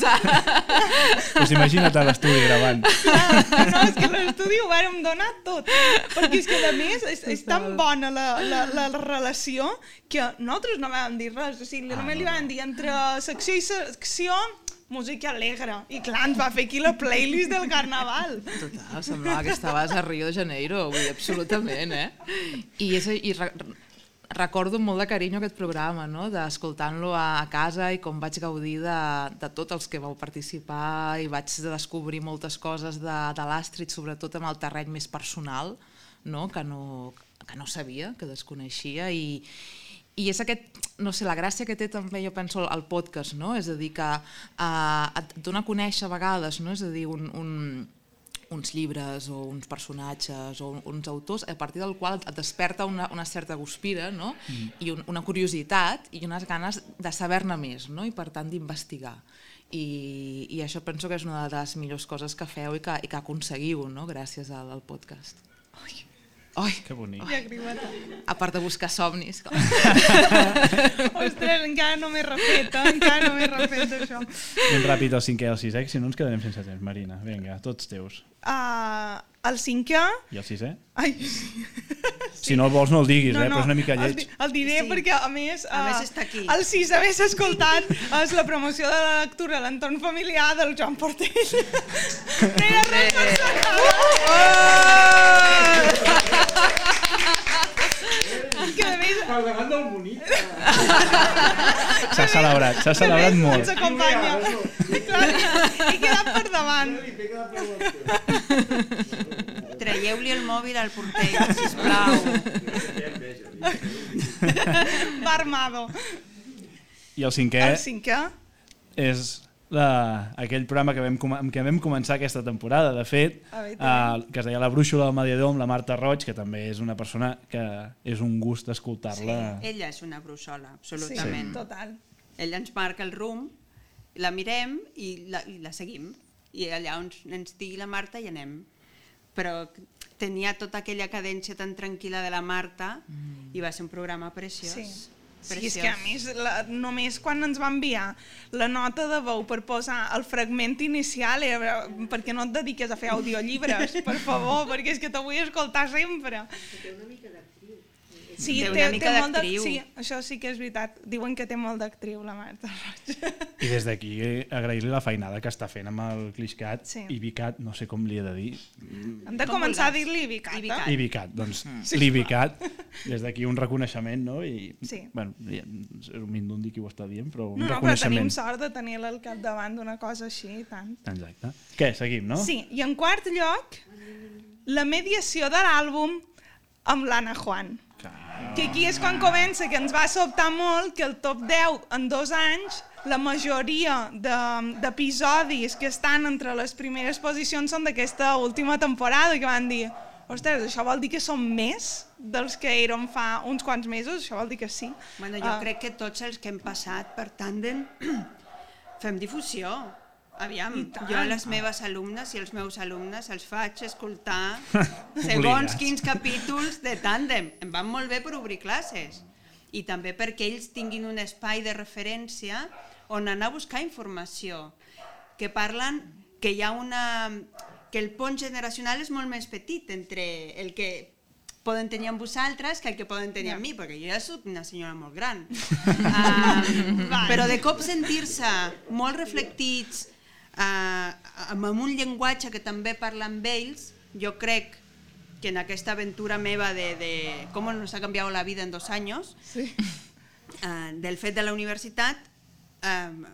[SPEAKER 2] Pues imagina't a l'estudi gravant.
[SPEAKER 3] no, és que l'estudi ho vàrem donar tot. Perquè és que, a més, és, és tan bona la, la, la relació que nosaltres no vam dir res. O sigui,
[SPEAKER 2] Ah,
[SPEAKER 3] només
[SPEAKER 2] no,
[SPEAKER 3] li vam dir entre secció i secció música alegre. I clar, ens va fer aquí la playlist del carnaval.
[SPEAKER 8] Total, semblava que estaves a Rio de Janeiro, vull dir, absolutament, eh? I, és, i re, recordo molt de carinyo aquest programa, no? d'escoltant-lo a, casa i com vaig gaudir de, de tots els que vau participar i vaig descobrir moltes coses de, de l'Astrid, sobretot amb el terreny més personal, no? Que, no, que no sabia, que desconeixia i, i és aquest, no sé, la gràcia que té també, jo penso, el, podcast, no? És a dir, que uh, et dona a conèixer a vegades, no? És a dir, un, un, uns llibres o uns personatges o uns autors a partir del qual et desperta una, una certa guspira no? mm. i un, una curiositat i unes ganes de saber-ne més no? i per tant d'investigar I, i això penso que és una de les millors coses que feu i que, i que aconseguiu no? gràcies al, al podcast Ai. Ai,
[SPEAKER 2] Que bonic.
[SPEAKER 3] Llagrimeta.
[SPEAKER 8] a part de buscar somnis com...
[SPEAKER 3] Ostres, encara no m'he refet, eh? encara no m'he refet això.
[SPEAKER 2] Ben ràpid el cinquè i el sisè, que si no ens quedarem sense temps. Marina, vinga, tots teus.
[SPEAKER 3] Uh, el cinquè...
[SPEAKER 2] I el sisè?
[SPEAKER 3] Ai,
[SPEAKER 2] Si no el vols no el diguis, eh? però és una mica
[SPEAKER 3] el,
[SPEAKER 2] lleig.
[SPEAKER 3] di- el diré
[SPEAKER 7] Sí.
[SPEAKER 3] perquè, a més...
[SPEAKER 7] A
[SPEAKER 3] eh,
[SPEAKER 7] més està aquí.
[SPEAKER 3] El sis a més escoltat és la promoció de la lectura a l'entorn familiar del Joan Portell. No hi ha res per És que més...
[SPEAKER 2] Davant del bonic. s'ha celebrat, s'ha celebrat molt.
[SPEAKER 3] Ens acompanya. Clar, he quedat per davant.
[SPEAKER 7] Traieu-li el mòbil al porter, sisplau.
[SPEAKER 3] Va armado.
[SPEAKER 2] I el cinquè
[SPEAKER 3] El cinquè?
[SPEAKER 2] és la, aquell programa que vam, amb què vam començar aquesta temporada, de fet,
[SPEAKER 3] A veure,
[SPEAKER 2] eh, que es deia La brúixola del mediador amb la Marta Roig, que també és una persona que és un gust escoltar-la.
[SPEAKER 7] Ella és una brussola,
[SPEAKER 3] Sí,
[SPEAKER 7] absolutament.
[SPEAKER 3] total.
[SPEAKER 7] Ella ens marca el rumb, la mirem i la, i la seguim. I allà on ens digui la Marta hi anem. Però tenia tota aquella cadència tan tranquil·la de la Marta mm. i va ser un programa preciós.
[SPEAKER 3] Sí. Sí, és que a més, la, només quan ens va enviar la nota de veu per posar el fragment inicial, era, perquè no et dediques a fer audiollibres, per favor, perquè és que t'ho vull escoltar sempre. Sí,
[SPEAKER 7] Té
[SPEAKER 3] té,
[SPEAKER 7] una
[SPEAKER 3] té,
[SPEAKER 7] mica
[SPEAKER 3] molt de,
[SPEAKER 7] d'actriu.
[SPEAKER 3] sí, això sí que és veritat. Diuen que té molt d'actriu, la Marta Roig.
[SPEAKER 2] I des d'aquí eh, agrair-li la feinada que està fent amb el Cliscat
[SPEAKER 3] Sí.
[SPEAKER 2] i Vicat, no sé com li he de dir.
[SPEAKER 3] Hem de
[SPEAKER 7] Com
[SPEAKER 3] començar a dir-li Vicat, eh?
[SPEAKER 2] I Vicat, doncs sí, l'Ivicat, des d'aquí un reconeixement, no? I,
[SPEAKER 3] Sí.
[SPEAKER 2] bueno, ja, és un mindundi qui ho està dient, però un
[SPEAKER 3] No, no, però tenim
[SPEAKER 2] reconeixement.
[SPEAKER 3] sort de tenir-la al capdavant d'una cosa així, i tant.
[SPEAKER 2] Exacte. Què, seguim, no?
[SPEAKER 3] Sí, i en quart lloc, la mediació de l'àlbum amb l'Anna Juan. Que aquí és quan comença, que ens va sobtar molt que el top 10 en dos anys, la majoria de- d'episodis que estan entre les primeres posicions són d'aquesta última temporada, que van dir ostres, això vol dir que són més dels que érem fa uns quants mesos? Això vol dir que sí.
[SPEAKER 7] Bueno, jo
[SPEAKER 3] Ah,
[SPEAKER 7] crec que tots els que hem passat per Tandem fem difusió. Aviam, jo a les meves alumnes i els meus alumnes els faig escoltar segons quins capítols de Tandem. Em van molt bé per obrir classes. I també perquè ells tinguin un espai de referència on anar a buscar informació. Que parlen que hi ha una... que el pont generacional és molt més petit entre el que poden tenir amb vosaltres que el que poden tenir amb mi, perquè jo ja soc una senyora molt gran. um, però de cop sentir-se molt reflectits, uh, amb un llenguatge que també parla amb ells, jo crec que en aquesta aventura meva de, de com nos ha canviat la vida en dos anys,
[SPEAKER 3] Sí.
[SPEAKER 7] uh, del fet de la universitat, um,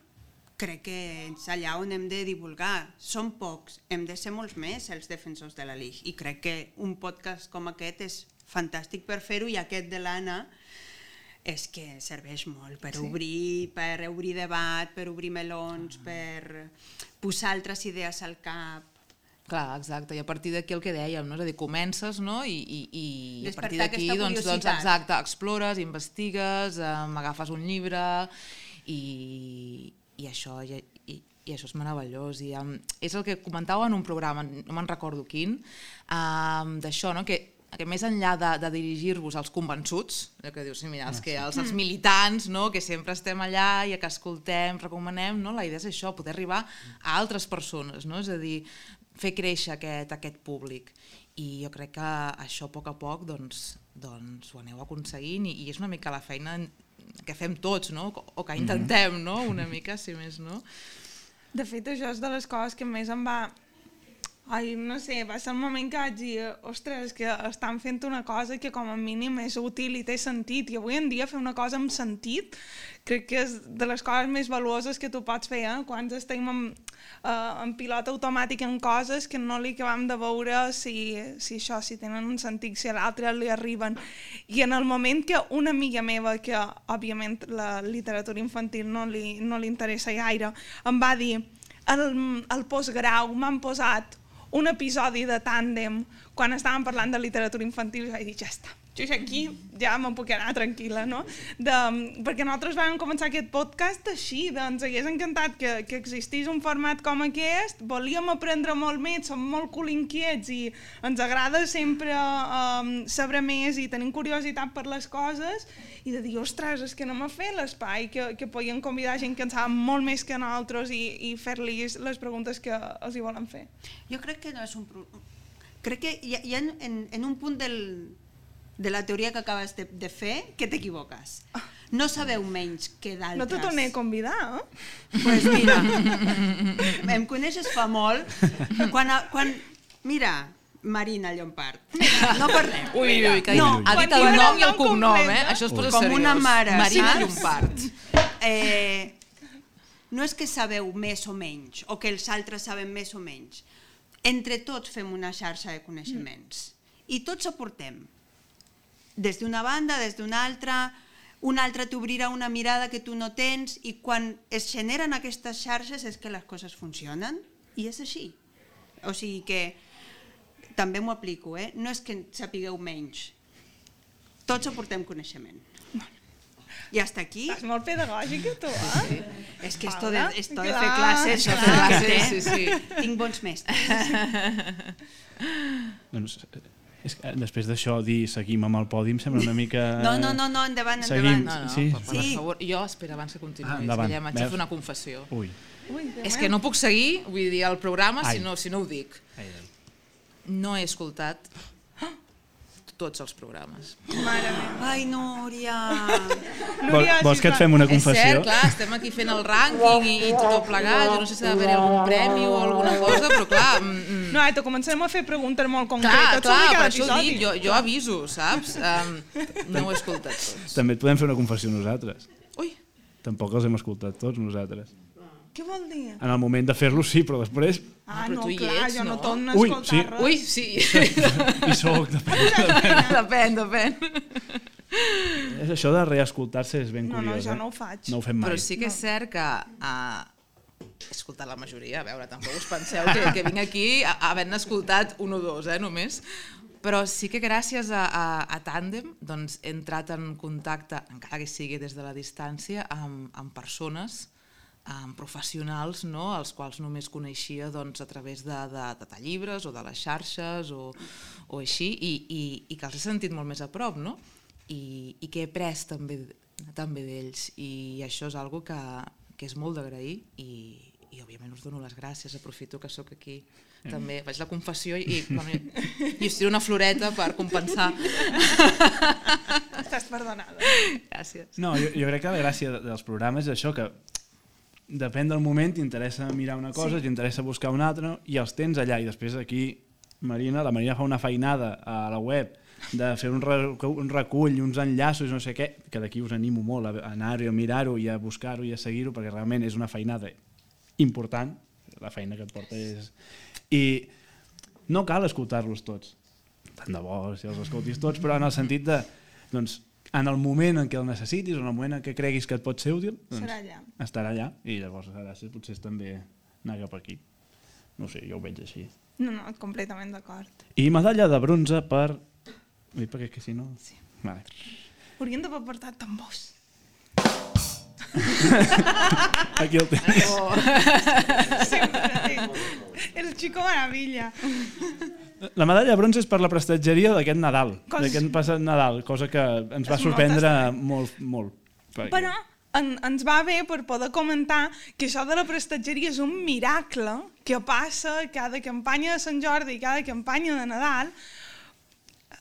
[SPEAKER 7] crec que és allà on hem de divulgar. Som pocs, hem de ser molts més els defensors de la LIG i crec que un podcast com aquest és fantàstic per fer-ho i aquest de l'Anna és que serveix molt per sí. obrir, per obrir debat, per obrir melons, per posar altres idees al cap.
[SPEAKER 8] Clar, exacte, i a partir d'aquí el que dèiem, no? és a dir, comences no? i, i, i a partir d'aquí doncs, doncs, exacte, explores, investigues, um, agafes un llibre i, i això i, i, i això és meravellós i um, és el que comentàveu en un programa, no me'n recordo quin, um, d'això, no? que que més enllà de, de dirigir-vos als convençuts, que dius, sí, mira, els, que, els, els militants, no? que sempre estem allà i que escoltem, recomanem, no? la idea és això, poder arribar a altres persones, no? és a dir, fer créixer aquest, aquest públic. I jo crec que això a poc a poc doncs, doncs ho aneu aconseguint i, i és una mica la feina que fem tots, no? o que intentem, no? una mica, si més no.
[SPEAKER 3] De fet, això és de les coses que més em va... Ai, no sé, va ser el moment que vaig dir, ostres, que estan fent una cosa que com a mínim és útil i té sentit. I avui en dia fer una cosa amb sentit crec que és de les coses més valuoses que tu pots fer, eh? Quan estem en, uh, en pilot automàtic en coses que no li acabem de veure si, si això, si tenen un sentit, si a l'altre li arriben. I en el moment que una amiga meva, que òbviament la literatura infantil no li, no li interessa gaire, em va dir al, al postgrau m'han posat un episodi de tàndem quan estàvem parlant de literatura infantil i vaig dir, ja està, jo aquí ja me'n puc anar tranquil·la, no? De, perquè nosaltres vam començar aquest podcast així, ens hagués encantat que, que existís un format com aquest, volíem aprendre molt més, som molt colinquiets i ens agrada sempre um, saber més i tenim curiositat per les coses i de dir, ostres, és que anem a fer l'espai que, que podien convidar gent que en saben molt més que nosaltres i, i fer-los les preguntes que els hi volen fer.
[SPEAKER 7] Jo crec que no és un... Crec que hi ha, hi ha en, en un punt del, de la teoria que acabes de, de fer que t'equivoques. No sabeu menys que d'altres.
[SPEAKER 3] No te torné a convidar, eh?
[SPEAKER 7] Pues mira, em coneixes fa molt. Quan, quan, mira, Marina Llompart, no parlem.
[SPEAKER 8] Ui, ui, ui, que
[SPEAKER 7] No,
[SPEAKER 8] ha dit el nom i el
[SPEAKER 3] nom
[SPEAKER 8] cognom,
[SPEAKER 3] complet,
[SPEAKER 8] eh? Això es posa
[SPEAKER 7] Com
[SPEAKER 8] seriós.
[SPEAKER 7] una mare,
[SPEAKER 8] Marina
[SPEAKER 7] saps?
[SPEAKER 8] Llompart.
[SPEAKER 7] eh, no és que sabeu més o menys, o que els altres saben més o menys. Entre tots fem una xarxa de coneixements. I tots aportem. Des d'una banda, des d'una altra, un altre t'obrirà una mirada que tu no tens i quan es generen aquestes xarxes és que les coses funcionen i és així. O sigui que també m'ho aplico, eh? no és que sapigueu menys, tots aportem coneixement. I hasta aquí...
[SPEAKER 3] Estàs molt pedagògica, tu, eh?
[SPEAKER 7] És que esto de, esto de fer classes,
[SPEAKER 3] clar.
[SPEAKER 7] això de
[SPEAKER 8] Classes,
[SPEAKER 7] classes,
[SPEAKER 8] sí, sí.
[SPEAKER 7] tinc bons mestres.
[SPEAKER 2] Doncs, és que després d'això dir seguim amb el pòdium sembla una mica...
[SPEAKER 7] No, no, no, no endavant,
[SPEAKER 2] Seguim.
[SPEAKER 7] endavant.
[SPEAKER 8] No, no,
[SPEAKER 2] Sí.
[SPEAKER 8] per, per
[SPEAKER 7] Sí.
[SPEAKER 8] favor. Jo, espera, abans que continuïs,
[SPEAKER 2] Ah, endavant.
[SPEAKER 8] ja m'haig de fer una confessió.
[SPEAKER 2] Ui.
[SPEAKER 3] Ui,
[SPEAKER 8] És que no puc seguir, vull dir, el programa
[SPEAKER 2] Ai.
[SPEAKER 8] si no, si no ho dic.
[SPEAKER 2] Ai, ai.
[SPEAKER 8] No he escoltat tots els programes.
[SPEAKER 3] Mare meva.
[SPEAKER 7] Ai, Núria!
[SPEAKER 3] Núria,
[SPEAKER 2] Vols que et fem una
[SPEAKER 8] És
[SPEAKER 2] confessió?
[SPEAKER 8] cert, clar, estem aquí fent el rànquing i, i tot plegat, jo no sé si ha d'haver algun premi o alguna cosa, però clar... Mm, mm,
[SPEAKER 3] No, Aita, comencem a fer preguntes molt
[SPEAKER 8] Clar,
[SPEAKER 3] concretes
[SPEAKER 8] clar,
[SPEAKER 3] sobre
[SPEAKER 8] per això dic, jo, jo aviso, saps? Um, no ho he escoltat tots.
[SPEAKER 2] També et podem fer una confessió nosaltres.
[SPEAKER 8] Ui,
[SPEAKER 2] Tampoc els hem escoltat tots nosaltres.
[SPEAKER 3] Què vol dir?
[SPEAKER 2] En el moment de fer-los sí, però després...
[SPEAKER 3] Ah,
[SPEAKER 8] però
[SPEAKER 3] no,
[SPEAKER 8] hi
[SPEAKER 3] clar,
[SPEAKER 8] ets,
[SPEAKER 3] jo no,
[SPEAKER 8] no?
[SPEAKER 3] torno a
[SPEAKER 2] Ui,
[SPEAKER 3] escoltar
[SPEAKER 2] sí.
[SPEAKER 3] res.
[SPEAKER 8] ui, sí.
[SPEAKER 2] Hi soc, depèn.
[SPEAKER 8] depèn, depèn.
[SPEAKER 2] És això de reescoltar-se és ben
[SPEAKER 3] No, no,
[SPEAKER 2] curiós,
[SPEAKER 3] jo
[SPEAKER 2] eh?
[SPEAKER 3] no ho faig.
[SPEAKER 2] No ho fem mai.
[SPEAKER 8] Però sí que és cert que uh, he escoltat la majoria, a veure, tampoc us penseu que, que vinc aquí a- havent escoltat un o dos, eh, només. Però sí que gràcies a, a, a Tàndem doncs, he entrat en contacte, encara que sigui des de la distància, amb, amb persones amb professionals no? els quals només coneixia doncs, a través de, de, de llibres o de les xarxes o, o així i, i, i que els he sentit molt més a prop no? I, i que he pres també, també d'ells i això és algo que, que és molt d'agrair i, i òbviament us dono les gràcies, aprofito que sóc aquí també faig la confessió i, i, bueno, i us tiro una floreta per compensar.
[SPEAKER 3] Estàs perdonada.
[SPEAKER 8] Gràcies.
[SPEAKER 2] No, jo, jo crec que la gràcia de- dels programes és això, que depèn del moment, t'interessa mirar una cosa, sí. t'interessa buscar una altra, i els tens allà, i després aquí Marina, la Marina fa una feinada a la web de fer un, un recull, uns enllaços, no sé què, que d'aquí us animo molt a anar-ho, a mirar-ho i a buscar-ho i a seguir-ho, perquè realment és una feinada important, la feina que et porta és... I no cal escoltar-los tots, tant de bo si els escoltis tots, però en el sentit de, doncs, en el moment en què el necessitis, o en el moment en què creguis que et pot ser útil, doncs,
[SPEAKER 3] Serà allà.
[SPEAKER 2] estarà allà, i llavors gràcies potser és també anar cap aquí. No sé, jo ho veig així.
[SPEAKER 3] No, no, completament d'acord.
[SPEAKER 2] I medalla de bronze per... Ui, perquè és que si no... Sí. Vale.
[SPEAKER 3] Haurien d'haver portat tambors.
[SPEAKER 2] Aquí el tens.
[SPEAKER 8] Oh.
[SPEAKER 3] Sempre. El Chico Maravilla.
[SPEAKER 2] La medalla de bronze és per la prestatgeria d'aquest Nadal,
[SPEAKER 3] Cos-
[SPEAKER 2] d'aquest passat Nadal, cosa que ens va
[SPEAKER 3] És
[SPEAKER 2] sorprendre molt, molt. Perquè-
[SPEAKER 3] Però en, ens va bé per poder comentar que això de la prestatgeria és un miracle que passa cada campanya de Sant Jordi i cada campanya de Nadal.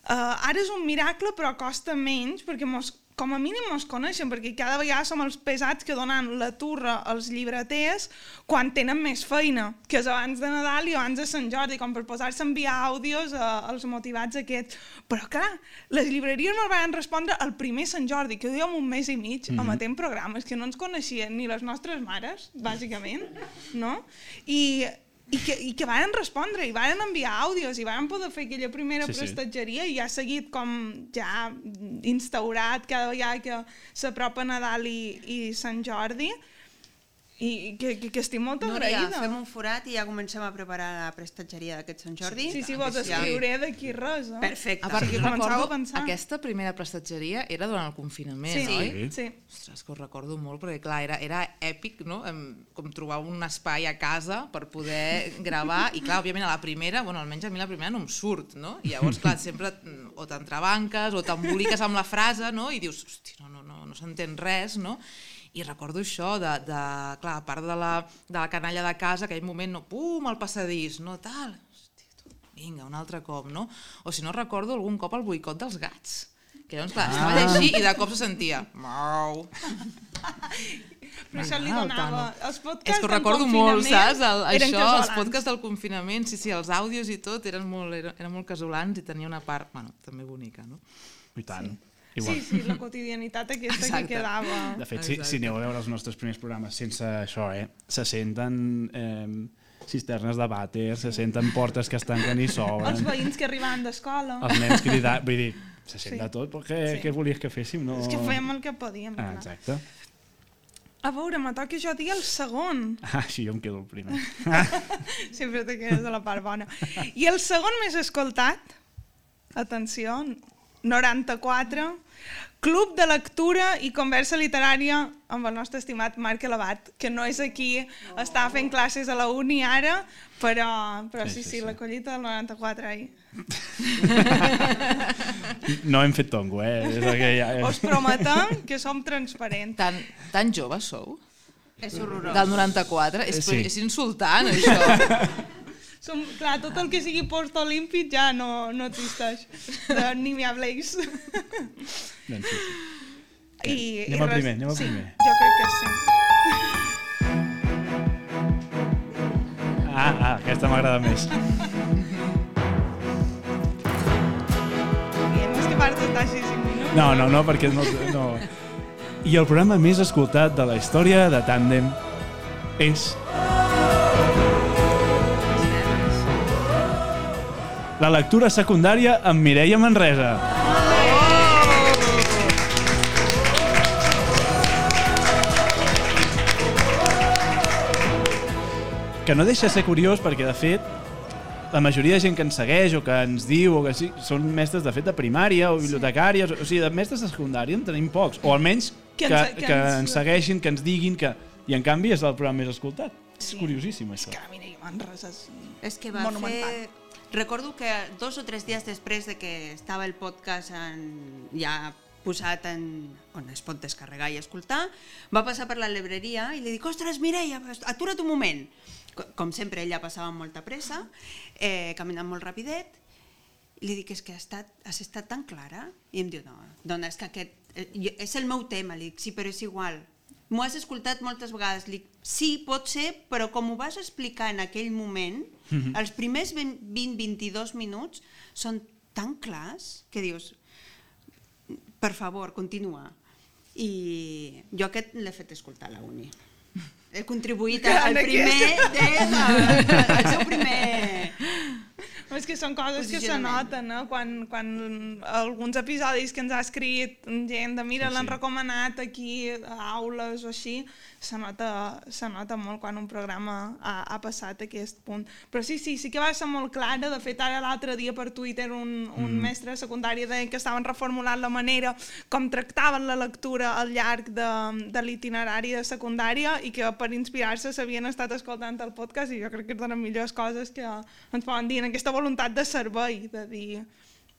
[SPEAKER 3] Uh, ara és un miracle però costa menys perquè mos, com a mínim ens coneixen perquè cada vegada som els pesats que donen la turra als llibreters quan tenen més feina que és abans de Nadal i abans de Sant Jordi com per posar-se a enviar àudios a, als motivats aquests però clar, les llibreries no van respondre el primer Sant Jordi que duíem un mes i mig mm -hmm. emetent programes que no ens coneixien ni les nostres mares bàsicament no? i i que, i que van respondre i van enviar àudios i van poder fer aquella primera
[SPEAKER 2] Sí,
[SPEAKER 3] sí,
[SPEAKER 2] sí.
[SPEAKER 3] prestatgeria i ha seguit com ja instaurat cada vegada que s'apropa Nadal i, i Sant Jordi i que, que, que estic molt
[SPEAKER 7] Núria,
[SPEAKER 3] agraïda.
[SPEAKER 7] fem un forat i ja comencem a preparar la prestatgeria d'aquest Sant Jordi.
[SPEAKER 3] Sí, sí, vols escriure d'aquí res, eh?
[SPEAKER 7] Perfecte.
[SPEAKER 8] A part,
[SPEAKER 3] Sí,
[SPEAKER 8] jo recordo,
[SPEAKER 3] a pensar.
[SPEAKER 8] aquesta primera prestatgeria era durant el confinament,
[SPEAKER 3] Sí,
[SPEAKER 8] oi?
[SPEAKER 3] sí, sí.
[SPEAKER 8] Ostres, que ho recordo molt, perquè clar, era, era èpic, no? Em, com trobar un espai a casa per poder gravar, i clar, òbviament a la primera, bueno, almenys a mi la primera no em surt, no? I llavors, clar, sempre mm, o t'entrebanques o t'emboliques amb la frase, no? I dius, hosti, no, no, no, no s'entén res, no? I recordo això, de, de, clar, a part de la, de la canalla de casa, aquell moment, no, pum, al passadís, no, tal, hosti, tu, vinga, un altre cop, no? O si no, recordo algun cop el boicot dels gats, que llavors, clar, estava allà així i de cop se sentia mau,
[SPEAKER 3] Però això li
[SPEAKER 8] Ah, el
[SPEAKER 3] donava... Els podcasts
[SPEAKER 8] És que ho recordo molt, saps? El, això, els podcasts del confinament, sí, sí, els àudios i tot, eren molt, eren, eren molt casolans i tenia una part, bueno, també bonica, no?
[SPEAKER 2] I tant. Igual.
[SPEAKER 3] Sí, sí, la quotidianitat aquesta
[SPEAKER 8] Exacte.
[SPEAKER 3] que quedava.
[SPEAKER 2] De fet, si, si aneu a veure els nostres primers programes sense això, eh, se senten eh, cisternes de vàter, se senten portes que es tanquen i
[SPEAKER 3] Els
[SPEAKER 2] s'obren,
[SPEAKER 3] veïns que arribaven d'escola.
[SPEAKER 2] els nens cridant, vull dir, se sent
[SPEAKER 3] Sí.
[SPEAKER 2] de tot, però què,
[SPEAKER 3] Sí.
[SPEAKER 2] què volies que féssim? No...
[SPEAKER 3] És que fèiem el que podíem.
[SPEAKER 2] Ah, exacte.
[SPEAKER 3] A veure, me toca jo dir el segon.
[SPEAKER 2] Ah, sí, jo em quedo el primer.
[SPEAKER 3] Sempre te quedes a la part bona. I el segon més escoltat, atenció, 94, Club de Lectura i Conversa Literària amb el nostre estimat Marc Elevat, que no és aquí, oh. està fent classes a la uni ara, però, però
[SPEAKER 2] Sí,
[SPEAKER 3] sí,
[SPEAKER 2] sí,
[SPEAKER 3] sí, la collita del 94 ahir.
[SPEAKER 2] No hem fet tongo, eh? És el que ja...
[SPEAKER 3] Us prometem que som transparents.
[SPEAKER 8] Tan, tan joves sou?
[SPEAKER 7] És horrorós.
[SPEAKER 8] Del 94? És,
[SPEAKER 2] Sí.
[SPEAKER 8] és insultant, això.
[SPEAKER 3] Som, clar, tot el que sigui post-olímpic ja no, no existeix. De, ni m'hi habléis.
[SPEAKER 2] Doncs sí, sí.
[SPEAKER 3] I,
[SPEAKER 2] Anem
[SPEAKER 3] i
[SPEAKER 2] al primer, anem al
[SPEAKER 3] sí,
[SPEAKER 2] primer.
[SPEAKER 3] Jo crec que sí.
[SPEAKER 2] Ah, ah, aquesta m'agrada més.
[SPEAKER 3] I no és que part estar així 5 minuts.
[SPEAKER 2] No, no, no, perquè no, no... I el programa més escoltat de la història de Tàndem és... La lectura secundària amb Mireia Manresa. Que no deixa de ser curiós perquè, de fet, la majoria de gent que ens segueix o que ens diu o que sí, són mestres de fet de primària o bibliotecàries, o sigui, de mestres de secundària en tenim pocs, o almenys que,
[SPEAKER 3] Que ens-
[SPEAKER 2] que,
[SPEAKER 3] que ens-
[SPEAKER 2] ens segueixin, que ens diguin que... I en canvi és el programa més escoltat. És curiosíssim, això.
[SPEAKER 3] Que mira, Manresa és...
[SPEAKER 7] És que va
[SPEAKER 3] Monumental.
[SPEAKER 7] fer... Recordo que dos o tres dies després de que estava el podcast en, ja posat en, on es pot descarregar i escoltar, va passar per la llibreria i li dic, ostres, Mireia, atura't un moment. Co- Com sempre, ella passava amb molta pressa, eh, caminant molt rapidet, i li dic, és que has estat, has estat tan clara? I em diu, no, dona, és que aquest, eh, és el meu tema. Li dic, sí, però és igual. M'ho has escoltat moltes vegades. Dic, sí, pot ser, però com ho vas explicar en aquell moment, els primers 20-22 minuts són tan clars que dius, per favor, continua. I jo aquest l'he fet escoltar a la uni. He contribuït al, primer... De, al seu primer...
[SPEAKER 3] És que són coses que se noten, no? Quan, quan alguns episodis que ens ha escrit gent de mira,
[SPEAKER 2] Sí, sí.
[SPEAKER 3] l'han recomanat aquí a aules o així, se nota, se nota molt quan un programa ha, ha passat aquest punt. Però sí, sí, sí que va ser molt clara. De fet, ara l'altre dia per Twitter un, un mm. mestre de secundària deia que estaven reformulant la manera com tractaven la lectura al llarg de, de l'itinerari de secundària i que per inspirar-se s'havien estat escoltant el podcast i jo crec que és de les millors coses que ens poden dir en aquesta voluntat de servei, de dir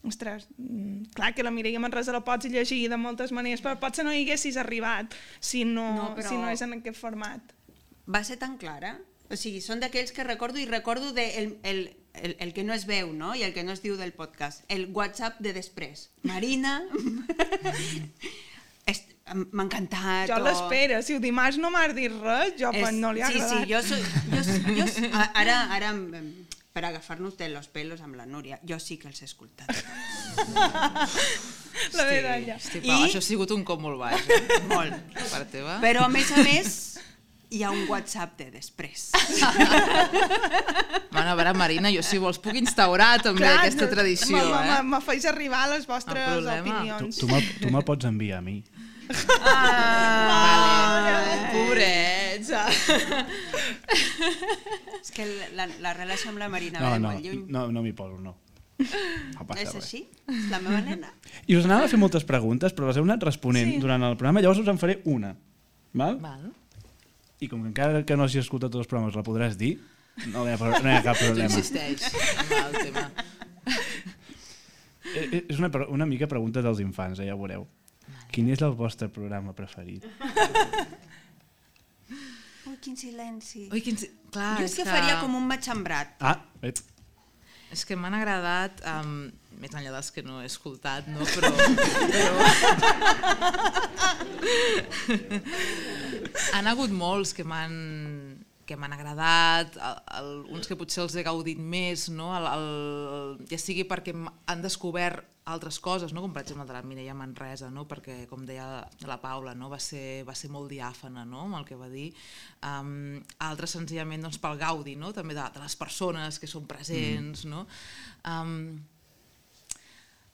[SPEAKER 3] ostres, mm, clar que la Mireia Manresa la pots llegir de moltes maneres, però potser no hi haguessis arribat si no,
[SPEAKER 7] No, però-
[SPEAKER 3] si no és en aquest format.
[SPEAKER 7] va ser tan clara. O sigui, són d'aquells que recordo i recordo de el, el, el, el que no es veu no? i el que no es diu del podcast. El WhatsApp de després. Marina... M'ha encantat.
[SPEAKER 3] Jo
[SPEAKER 7] o-
[SPEAKER 3] l'espera, si ho dimarts no m'has dit res, jo
[SPEAKER 7] És-
[SPEAKER 3] no li ha
[SPEAKER 7] sí,
[SPEAKER 3] agradat.
[SPEAKER 7] Sí, jo, soy, jo, jo, ara, ara per agafar-nos de los pelos amb la Núria, jo sí que els he escoltat.
[SPEAKER 3] la medalla.
[SPEAKER 8] Hosti,
[SPEAKER 7] I-
[SPEAKER 8] Pau, això ha sigut un cop molt baix. Eh?
[SPEAKER 7] Molt.
[SPEAKER 8] Per part teva.
[SPEAKER 7] Però, a més a més, hi ha un WhatsApp de després.
[SPEAKER 8] Bueno, a veure, Marina, jo si vols puc instaurar també
[SPEAKER 3] Clar,
[SPEAKER 8] aquesta tradició,
[SPEAKER 3] me-
[SPEAKER 8] eh?
[SPEAKER 3] Feis arribar les vostres
[SPEAKER 8] No
[SPEAKER 3] opinions.
[SPEAKER 2] tu me'l tu me'l pots enviar a mi.
[SPEAKER 8] Ah, pobrets.
[SPEAKER 7] És que la, la relació amb la Marina
[SPEAKER 2] No,
[SPEAKER 7] ve
[SPEAKER 2] no,
[SPEAKER 7] molt lluny.
[SPEAKER 2] no, no m'hi poso, no. No passa
[SPEAKER 7] és així? És la meva nena?
[SPEAKER 2] I us anava a fer moltes preguntes, però les heu anat responent
[SPEAKER 3] Sí.
[SPEAKER 2] durant el programa, llavors us en faré una. Val?
[SPEAKER 8] Val.
[SPEAKER 2] I com que encara que no hagi escoltat tots els programes la podràs dir, no hi ha, no hi ha cap problema.
[SPEAKER 8] el tema.
[SPEAKER 2] Eh, eh, És una, una mica pregunta dels infants, eh, ja ho veureu. Quin és el vostre programa preferit?
[SPEAKER 7] Ui, quin silenci.
[SPEAKER 8] Ui, quin... Clar,
[SPEAKER 7] jo és que faria com un matxembrat.
[SPEAKER 2] Ah, ep,
[SPEAKER 8] És que m'han agradat, um, més enllà dels que no he escoltat, no? però... però... Han hagut molts que m'han que m'han agradat, el, el, uns que potser els he gaudit més, no? el, el, ja sigui perquè han descobert altres coses, no? com per exemple de la Mireia Manresa, no? perquè com deia la Paula, no? va, ser, va ser molt diàfana no? amb el que va dir, um, altres senzillament doncs, pel gaudi, no? també de, de les persones que són presents, mm. no? Um,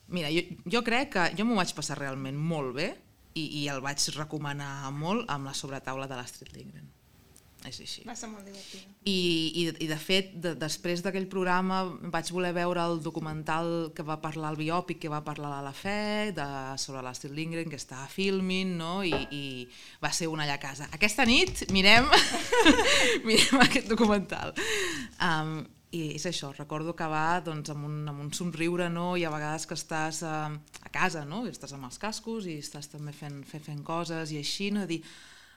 [SPEAKER 8] Mira, jo, jo crec que jo m'ho vaig passar realment molt bé i, i el vaig recomanar molt amb la sobretaula de l'Astrid Lindgren. És així.
[SPEAKER 3] Va ser molt divertida.
[SPEAKER 8] I, i, i de fet, de, després d'aquell programa vaig voler veure el documental que va parlar, el biòpic que va parlar la Fe de, sobre l'Astrid Lindgren, que està a Filmin, no? I, i va ser una allà a casa. Aquesta nit mirem, mirem aquest documental. Um, i és això, recordo acabar doncs, amb, un, amb un somriure, no? i a vegades que estàs a, a casa, no? I estàs amb els cascos i estàs també fent, fent, fent coses i així, no? dir,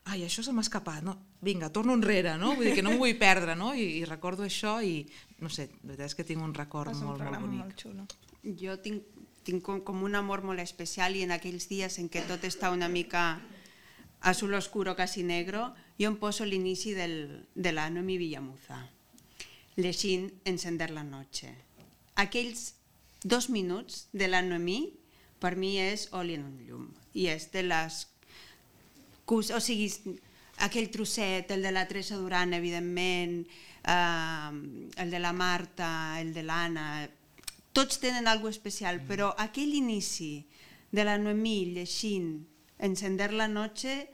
[SPEAKER 8] ai, això se m'ha escapat, no? vinga, torno enrere, no? vull dir que no m'ho vull perdre, no? I, i recordo això i, no sé, la veritat és que tinc un record
[SPEAKER 3] ser un
[SPEAKER 8] molt, molt bonic.
[SPEAKER 3] molt xulo.
[SPEAKER 7] Jo tinc, tinc com, com un amor molt especial i en aquells dies en què tot està una mica azul oscuro, quasi negro, jo em poso l'inici del, de la Noemi Villamuza. Llegint Encender la noche. Aquells dos minuts de la Noemi per mi és oli en un llum i és de les cos- o sigui, aquell trosset, el de la Teresa Duran, evidentment, eh, el de la Marta, el de l'Anna, tots tenen alguna especial, però aquell inici de la Noemí llegint Encender la noche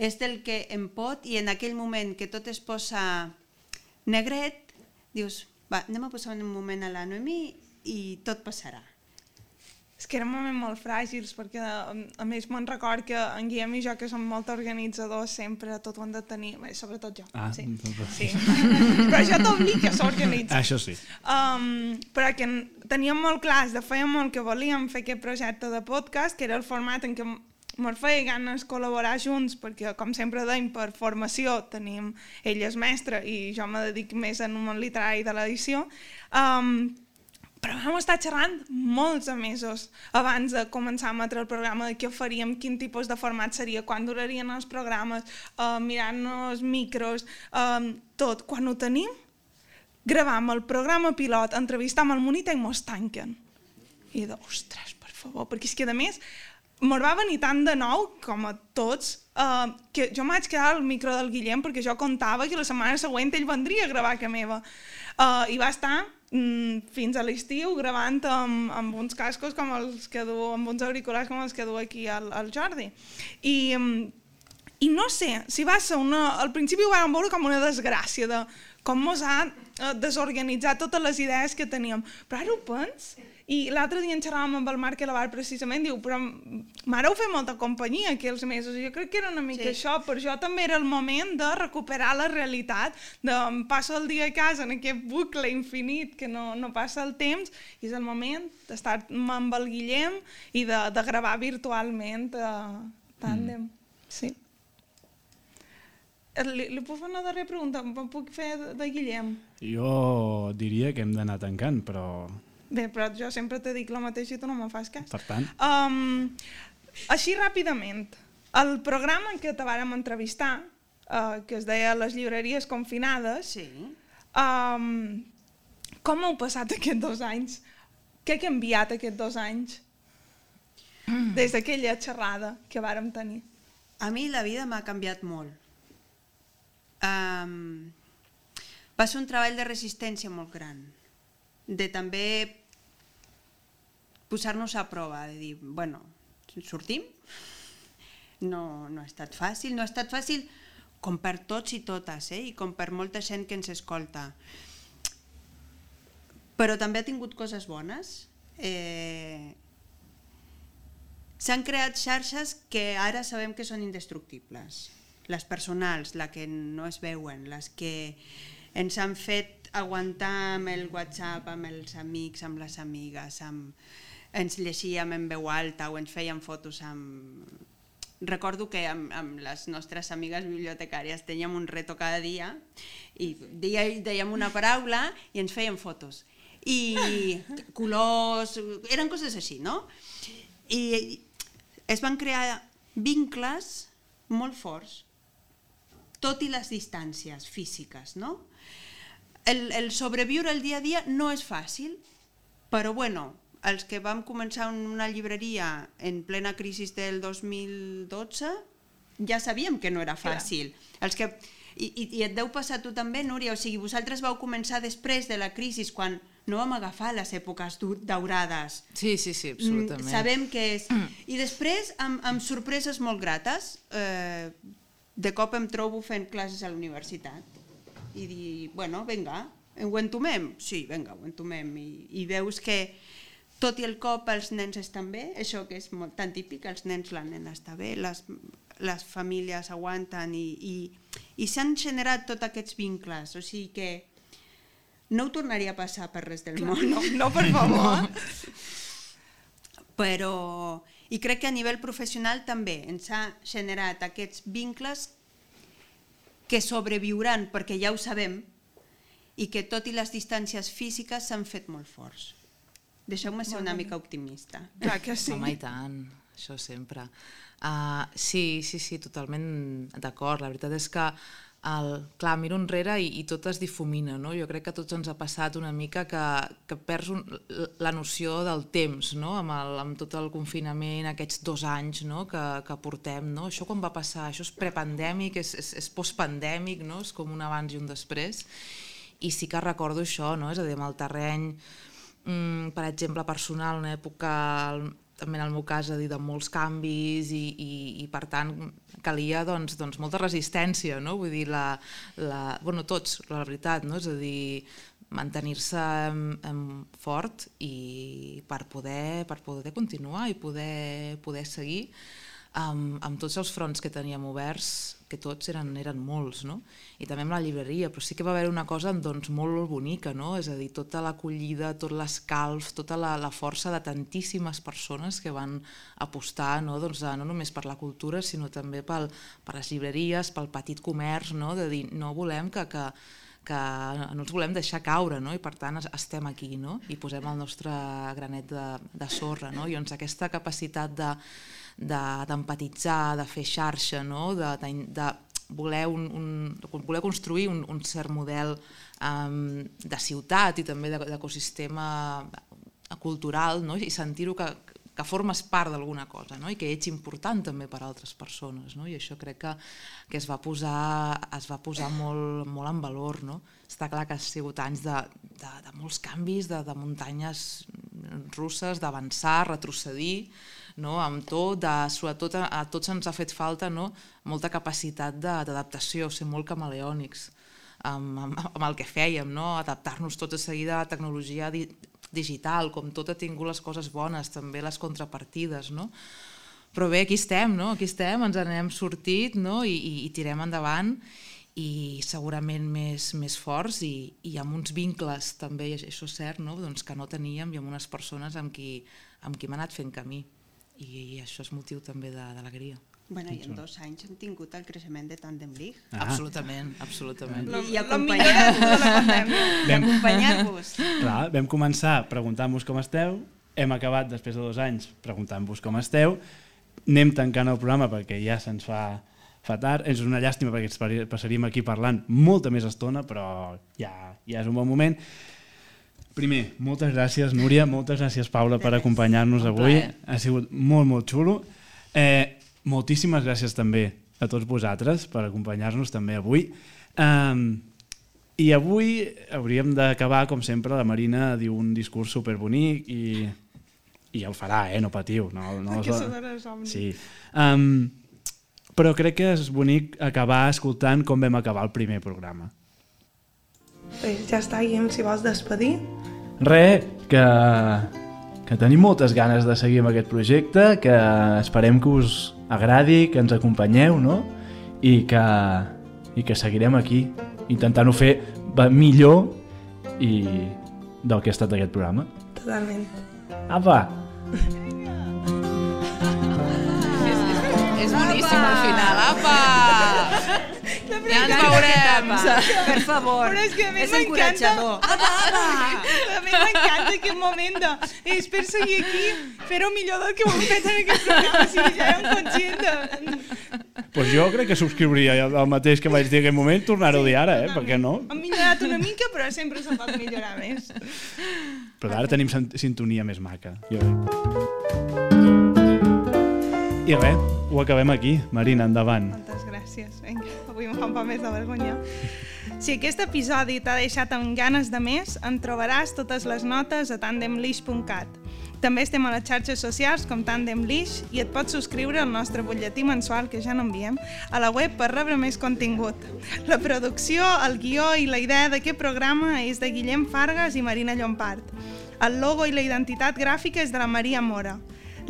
[SPEAKER 7] és del que em pot i en aquell moment que tot es posa negret, dius, va, anem a posar un moment a la Noemí i tot passarà.
[SPEAKER 3] És que moments molt fràgils, perquè a, a més me'n record que en Guillem i jo, que som molt organitzadors, sempre tot ho hem de tenir, bé, sobretot jo.
[SPEAKER 2] Ah,
[SPEAKER 3] sí.
[SPEAKER 2] doncs-
[SPEAKER 3] sí. Però jo t'obliga a s'organitzar.
[SPEAKER 2] Això sí.
[SPEAKER 3] Um, però que en- teníem molt clars, de feia molt que volíem fer aquest projecte de podcast, que era el format en què mos feia ganes col·laborar junts, perquè, com sempre deim, per formació tenim ell és mestre i jo me dedic més en un món literari de l'edició, um, però vam estar xerrant molts mesos abans de començar a emetre el programa, de què faríem, quin tipus de format seria, quan durarien els programes, uh, mirant-nos micros, um, tot. Quan ho tenim, gravam el programa pilot, entrevistam el monitor i mos tanquen. I de, ostres, per favor, perquè és que a més me'n va venir tant de nou, com a tots, uh, que jo m'haig quedar al micro del Guillem perquè jo comptava que la setmana següent ell vendria a gravar que meva. Uh, I va estar fins a l'estiu gravant amb, amb uns cascos com els que du, amb uns auriculars com els que du aquí al, al Jordi. I, mm, i no sé, si va ser una... Al principi ho vam veure com una desgràcia de com mos ha eh, desorganitzat totes les idees que teníem. Però ara ho pens, i l'altre dia en xerràvem amb el Marc Elavar precisament, diu, però m'ara ho fer molta companyia aquells mesos, jo crec que era una mica
[SPEAKER 7] Sí.
[SPEAKER 3] això, per això també era el moment de recuperar la realitat, de em passo el dia a casa en aquest bucle infinit que no, no passa el temps, i és el moment d'estar amb el Guillem i de, de gravar virtualment a tàndem. Mm. Sí. Eh, Li, li puc fer una darrera pregunta? Em puc fer de, de Guillem?
[SPEAKER 2] Jo diria que hem d'anar tancant, però
[SPEAKER 3] Bé, però jo sempre te dic el mateix i tu no me'n fas cas.
[SPEAKER 2] per tant...
[SPEAKER 3] Um, així ràpidament, el programa en què te vàrem entrevistar, uh, que es deia Les llibreries confinades,
[SPEAKER 7] Sí.
[SPEAKER 3] um, com heu passat aquests dos anys? Què ha canviat aquests dos anys? Des d'aquella xerrada que vàrem tenir.
[SPEAKER 7] A mi la vida m'ha canviat molt. Um, va ser un treball de resistència molt gran, de també posar-nos a prova, de dir, bueno, sortim? No, no ha estat fàcil, no ha estat fàcil com per tots i totes, eh? i com per molta gent que ens escolta. Però també ha tingut coses bones. Eh, S'han creat xarxes que ara sabem que són indestructibles. Les personals, les que no es veuen, les que ens han fet aguantar amb el WhatsApp, amb els amics, amb les amigues, amb... ens llegíem en veu alta o ens fèiem fotos amb... Recordo que amb, amb les nostres amigues bibliotecàries teníem un reto cada dia i dèiem una paraula i ens fèiem fotos. I colors, eren coses així, no? I es van crear vincles molt forts. tot i les distàncies físiques, no? El, el sobreviure el dia a dia no és fàcil, però bueno, els que vam començar en una llibreria en plena crisi del 2012 ja sabíem que no era fàcil. Els que, i, i, I et deu passar tu també, Núria, o sigui, vosaltres vau començar després de la crisi, quan no vam agafar les èpoques daurades.
[SPEAKER 8] Sí, sí, sí,
[SPEAKER 7] Mm,
[SPEAKER 8] absolutament.
[SPEAKER 7] sabem que és... I després, amb, amb sorpreses molt grates, eh, de cop em trobo fent classes a la universitat. I dir, bueno, vinga, ho entomem? Sí, vinga, ho entomem. I, I veus que tot i el cop els nens estan bé, això que és molt tan típic, els nens, la nena està bé, les, les famílies aguanten i, i, i s'han generat tots aquests vincles, o sigui que no ho tornaria a passar per res del món.
[SPEAKER 3] No, no, per favor.
[SPEAKER 7] però i crec que a nivell professional també ens ha generat aquests vincles que sobreviuran perquè ja ho sabem i que tot i les distàncies físiques s'han fet molt forts. Deixeu-me ser una mica optimista.
[SPEAKER 3] Clar que sí.
[SPEAKER 8] Home, i tant, això sempre. Uh, sí, sí, sí, totalment d'acord. La veritat és que el, clar, miro enrere i, i tot es difumina, no? Jo crec que a tots ens ha passat una mica que, que perds un, la noció del temps, no? Amb, el, amb tot el confinament, aquests dos anys no? que, que portem, no? Això quan va passar? Això és prepandèmic, és, és, és postpandèmic, no? És com un abans i un després. I sí que recordo això, no? És a dir, amb el terreny mm, per exemple, personal, una època, també en el meu cas, a dir, de molts canvis i, i, i per tant calia doncs, doncs, molta resistència, no? Vull dir, la, la, bueno, tots, la veritat, no? És a dir, mantenir-se fort i per poder, per poder continuar i poder, poder seguir amb, amb tots els fronts que teníem oberts, que tots eren, eren molts, no? I també amb la llibreria, però sí que va haver una cosa doncs, molt bonica, no? És a dir, tota l'acollida, tot l'escalf, tota la, la força de tantíssimes persones que van apostar no? Doncs, a, no només per la cultura, sinó també pel, per les llibreries, pel petit comerç, no? de dir, no volem que, que, que no els volem deixar caure, no? i per tant es- estem aquí, no? i posem el nostre granet de, de sorra. No? I doncs aquesta capacitat de- d'empatitzar, de, de fer xarxa, no? de, de, de voler, un, un, voler construir un, un cert model um, de ciutat i també de- d'ecosistema cultural no? i sentir-ho que, que formes part d'alguna cosa no? i que ets important també per a altres persones no? i això crec que, que es va posar, es va posar molt, molt en valor no? està clar que ha sigut anys de, de, de molts canvis, de, de muntanyes russes, d'avançar, retrocedir no? amb tot, de, sobretot a, a tots ens ha fet falta no? molta capacitat d'adaptació, ser molt camaleònics amb, amb, amb el que fèiem, no? adaptar-nos tot de seguida a la tecnologia di digital, com tot ha tingut les coses bones, també les contrapartides, no? Però bé, aquí estem, no? Aquí estem, ens n'hem sortit, no? I, i, i tirem endavant i segurament més, més forts i, i amb uns vincles també, això és cert, no? doncs que no teníem i amb unes persones amb qui, amb qui hem anat fent camí i, i això és motiu també de- d'alegria.
[SPEAKER 7] Bueno, i en dos anys hem tingut el creixement de Tandem League.
[SPEAKER 8] Ah. Absolutament, absolutament.
[SPEAKER 3] La-
[SPEAKER 7] I acompanyar-vos.
[SPEAKER 2] Clar, vam començar preguntant-vos com esteu, hem acabat després de dos anys preguntant-vos com esteu, anem tancant el programa perquè ja se'ns fa, fa tard, és una llàstima perquè ens passaríem aquí parlant molta més estona, però ja, ja és un bon moment. Primer, moltes gràcies, Núria, moltes gràcies, Paula, per acompanyar-nos avui. Ha sigut molt, molt xulo. Eh, moltíssimes gràcies també a tots vosaltres per acompanyar-nos també avui. Um, I avui hauríem d'acabar, com sempre, la Marina diu un discurs superbonic i, i el farà, eh? no patiu. No, no
[SPEAKER 3] somni.
[SPEAKER 2] Sí. Um, però crec que és bonic acabar escoltant com vam acabar el primer programa.
[SPEAKER 4] Pues ja està, Guillem, si vols despedir.
[SPEAKER 1] Re, que, que tenim moltes ganes de seguir amb aquest projecte, que esperem que us agradi, que ens acompanyeu, no? I que, i que seguirem aquí, intentant-ho fer millor i del que ha estat aquest programa.
[SPEAKER 4] Totalment.
[SPEAKER 1] Apa!
[SPEAKER 8] És boníssim al final, apa! Ja ens veurem!
[SPEAKER 7] Per favor,
[SPEAKER 3] Però és que a mi m'encanta... A mi m'encanta aquest moment de... És per seguir aquí, fer-ho millor del que ho hem fet en aquest programa. O sigui, ja érem conscients de...
[SPEAKER 2] pues jo crec que subscriuria el mateix que vaig dir en aquell moment, tornar-ho a dir ara, eh? Per què no?
[SPEAKER 3] Han millorat una mica, però sempre se pot millorar més.
[SPEAKER 2] Però ara tenim sin- sintonia més maca. Jo crec. I res, ho acabem aquí. Marina, endavant.
[SPEAKER 3] Moltes gràcies. Vinga, avui em fa un poc més de vergonya. Si aquest episodi t'ha deixat amb ganes de més, en trobaràs totes les notes a tandemlish.cat. També estem a les xarxes socials com Tandem Lish i et pots subscriure al nostre butlletí mensual, que ja no enviem, a la web per rebre més contingut. La producció, el guió i la idea d'aquest programa és de Guillem Fargas i Marina Llompart. El logo i la identitat gràfica és de la Maria Mora.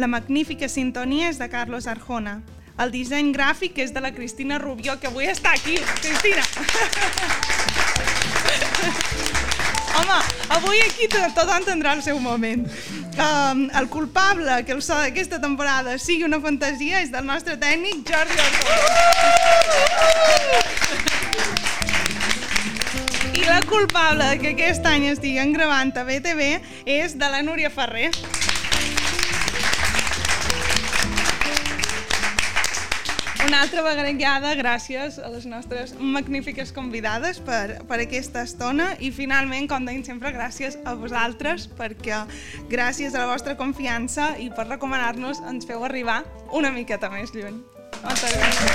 [SPEAKER 3] La magnífica sintonia és de Carlos Arjona. El disseny gràfic és de la Cristina Rubió, que avui està aquí. Cristina! Home, avui aquí to- tothom tindrà el seu moment. Um, el culpable que el so d'aquesta temporada sigui una fantasia és del nostre tècnic Jordi Ortega. I la culpable que aquest any estiguem gravant a BTV és de la Núria Ferrer. Una altra vegada gràcies a les nostres magnífiques convidades per, per aquesta estona i finalment, com deim sempre, gràcies a vosaltres perquè gràcies a la vostra confiança i per recomanar-nos ens feu arribar una miqueta més lluny. Moltes gràcies.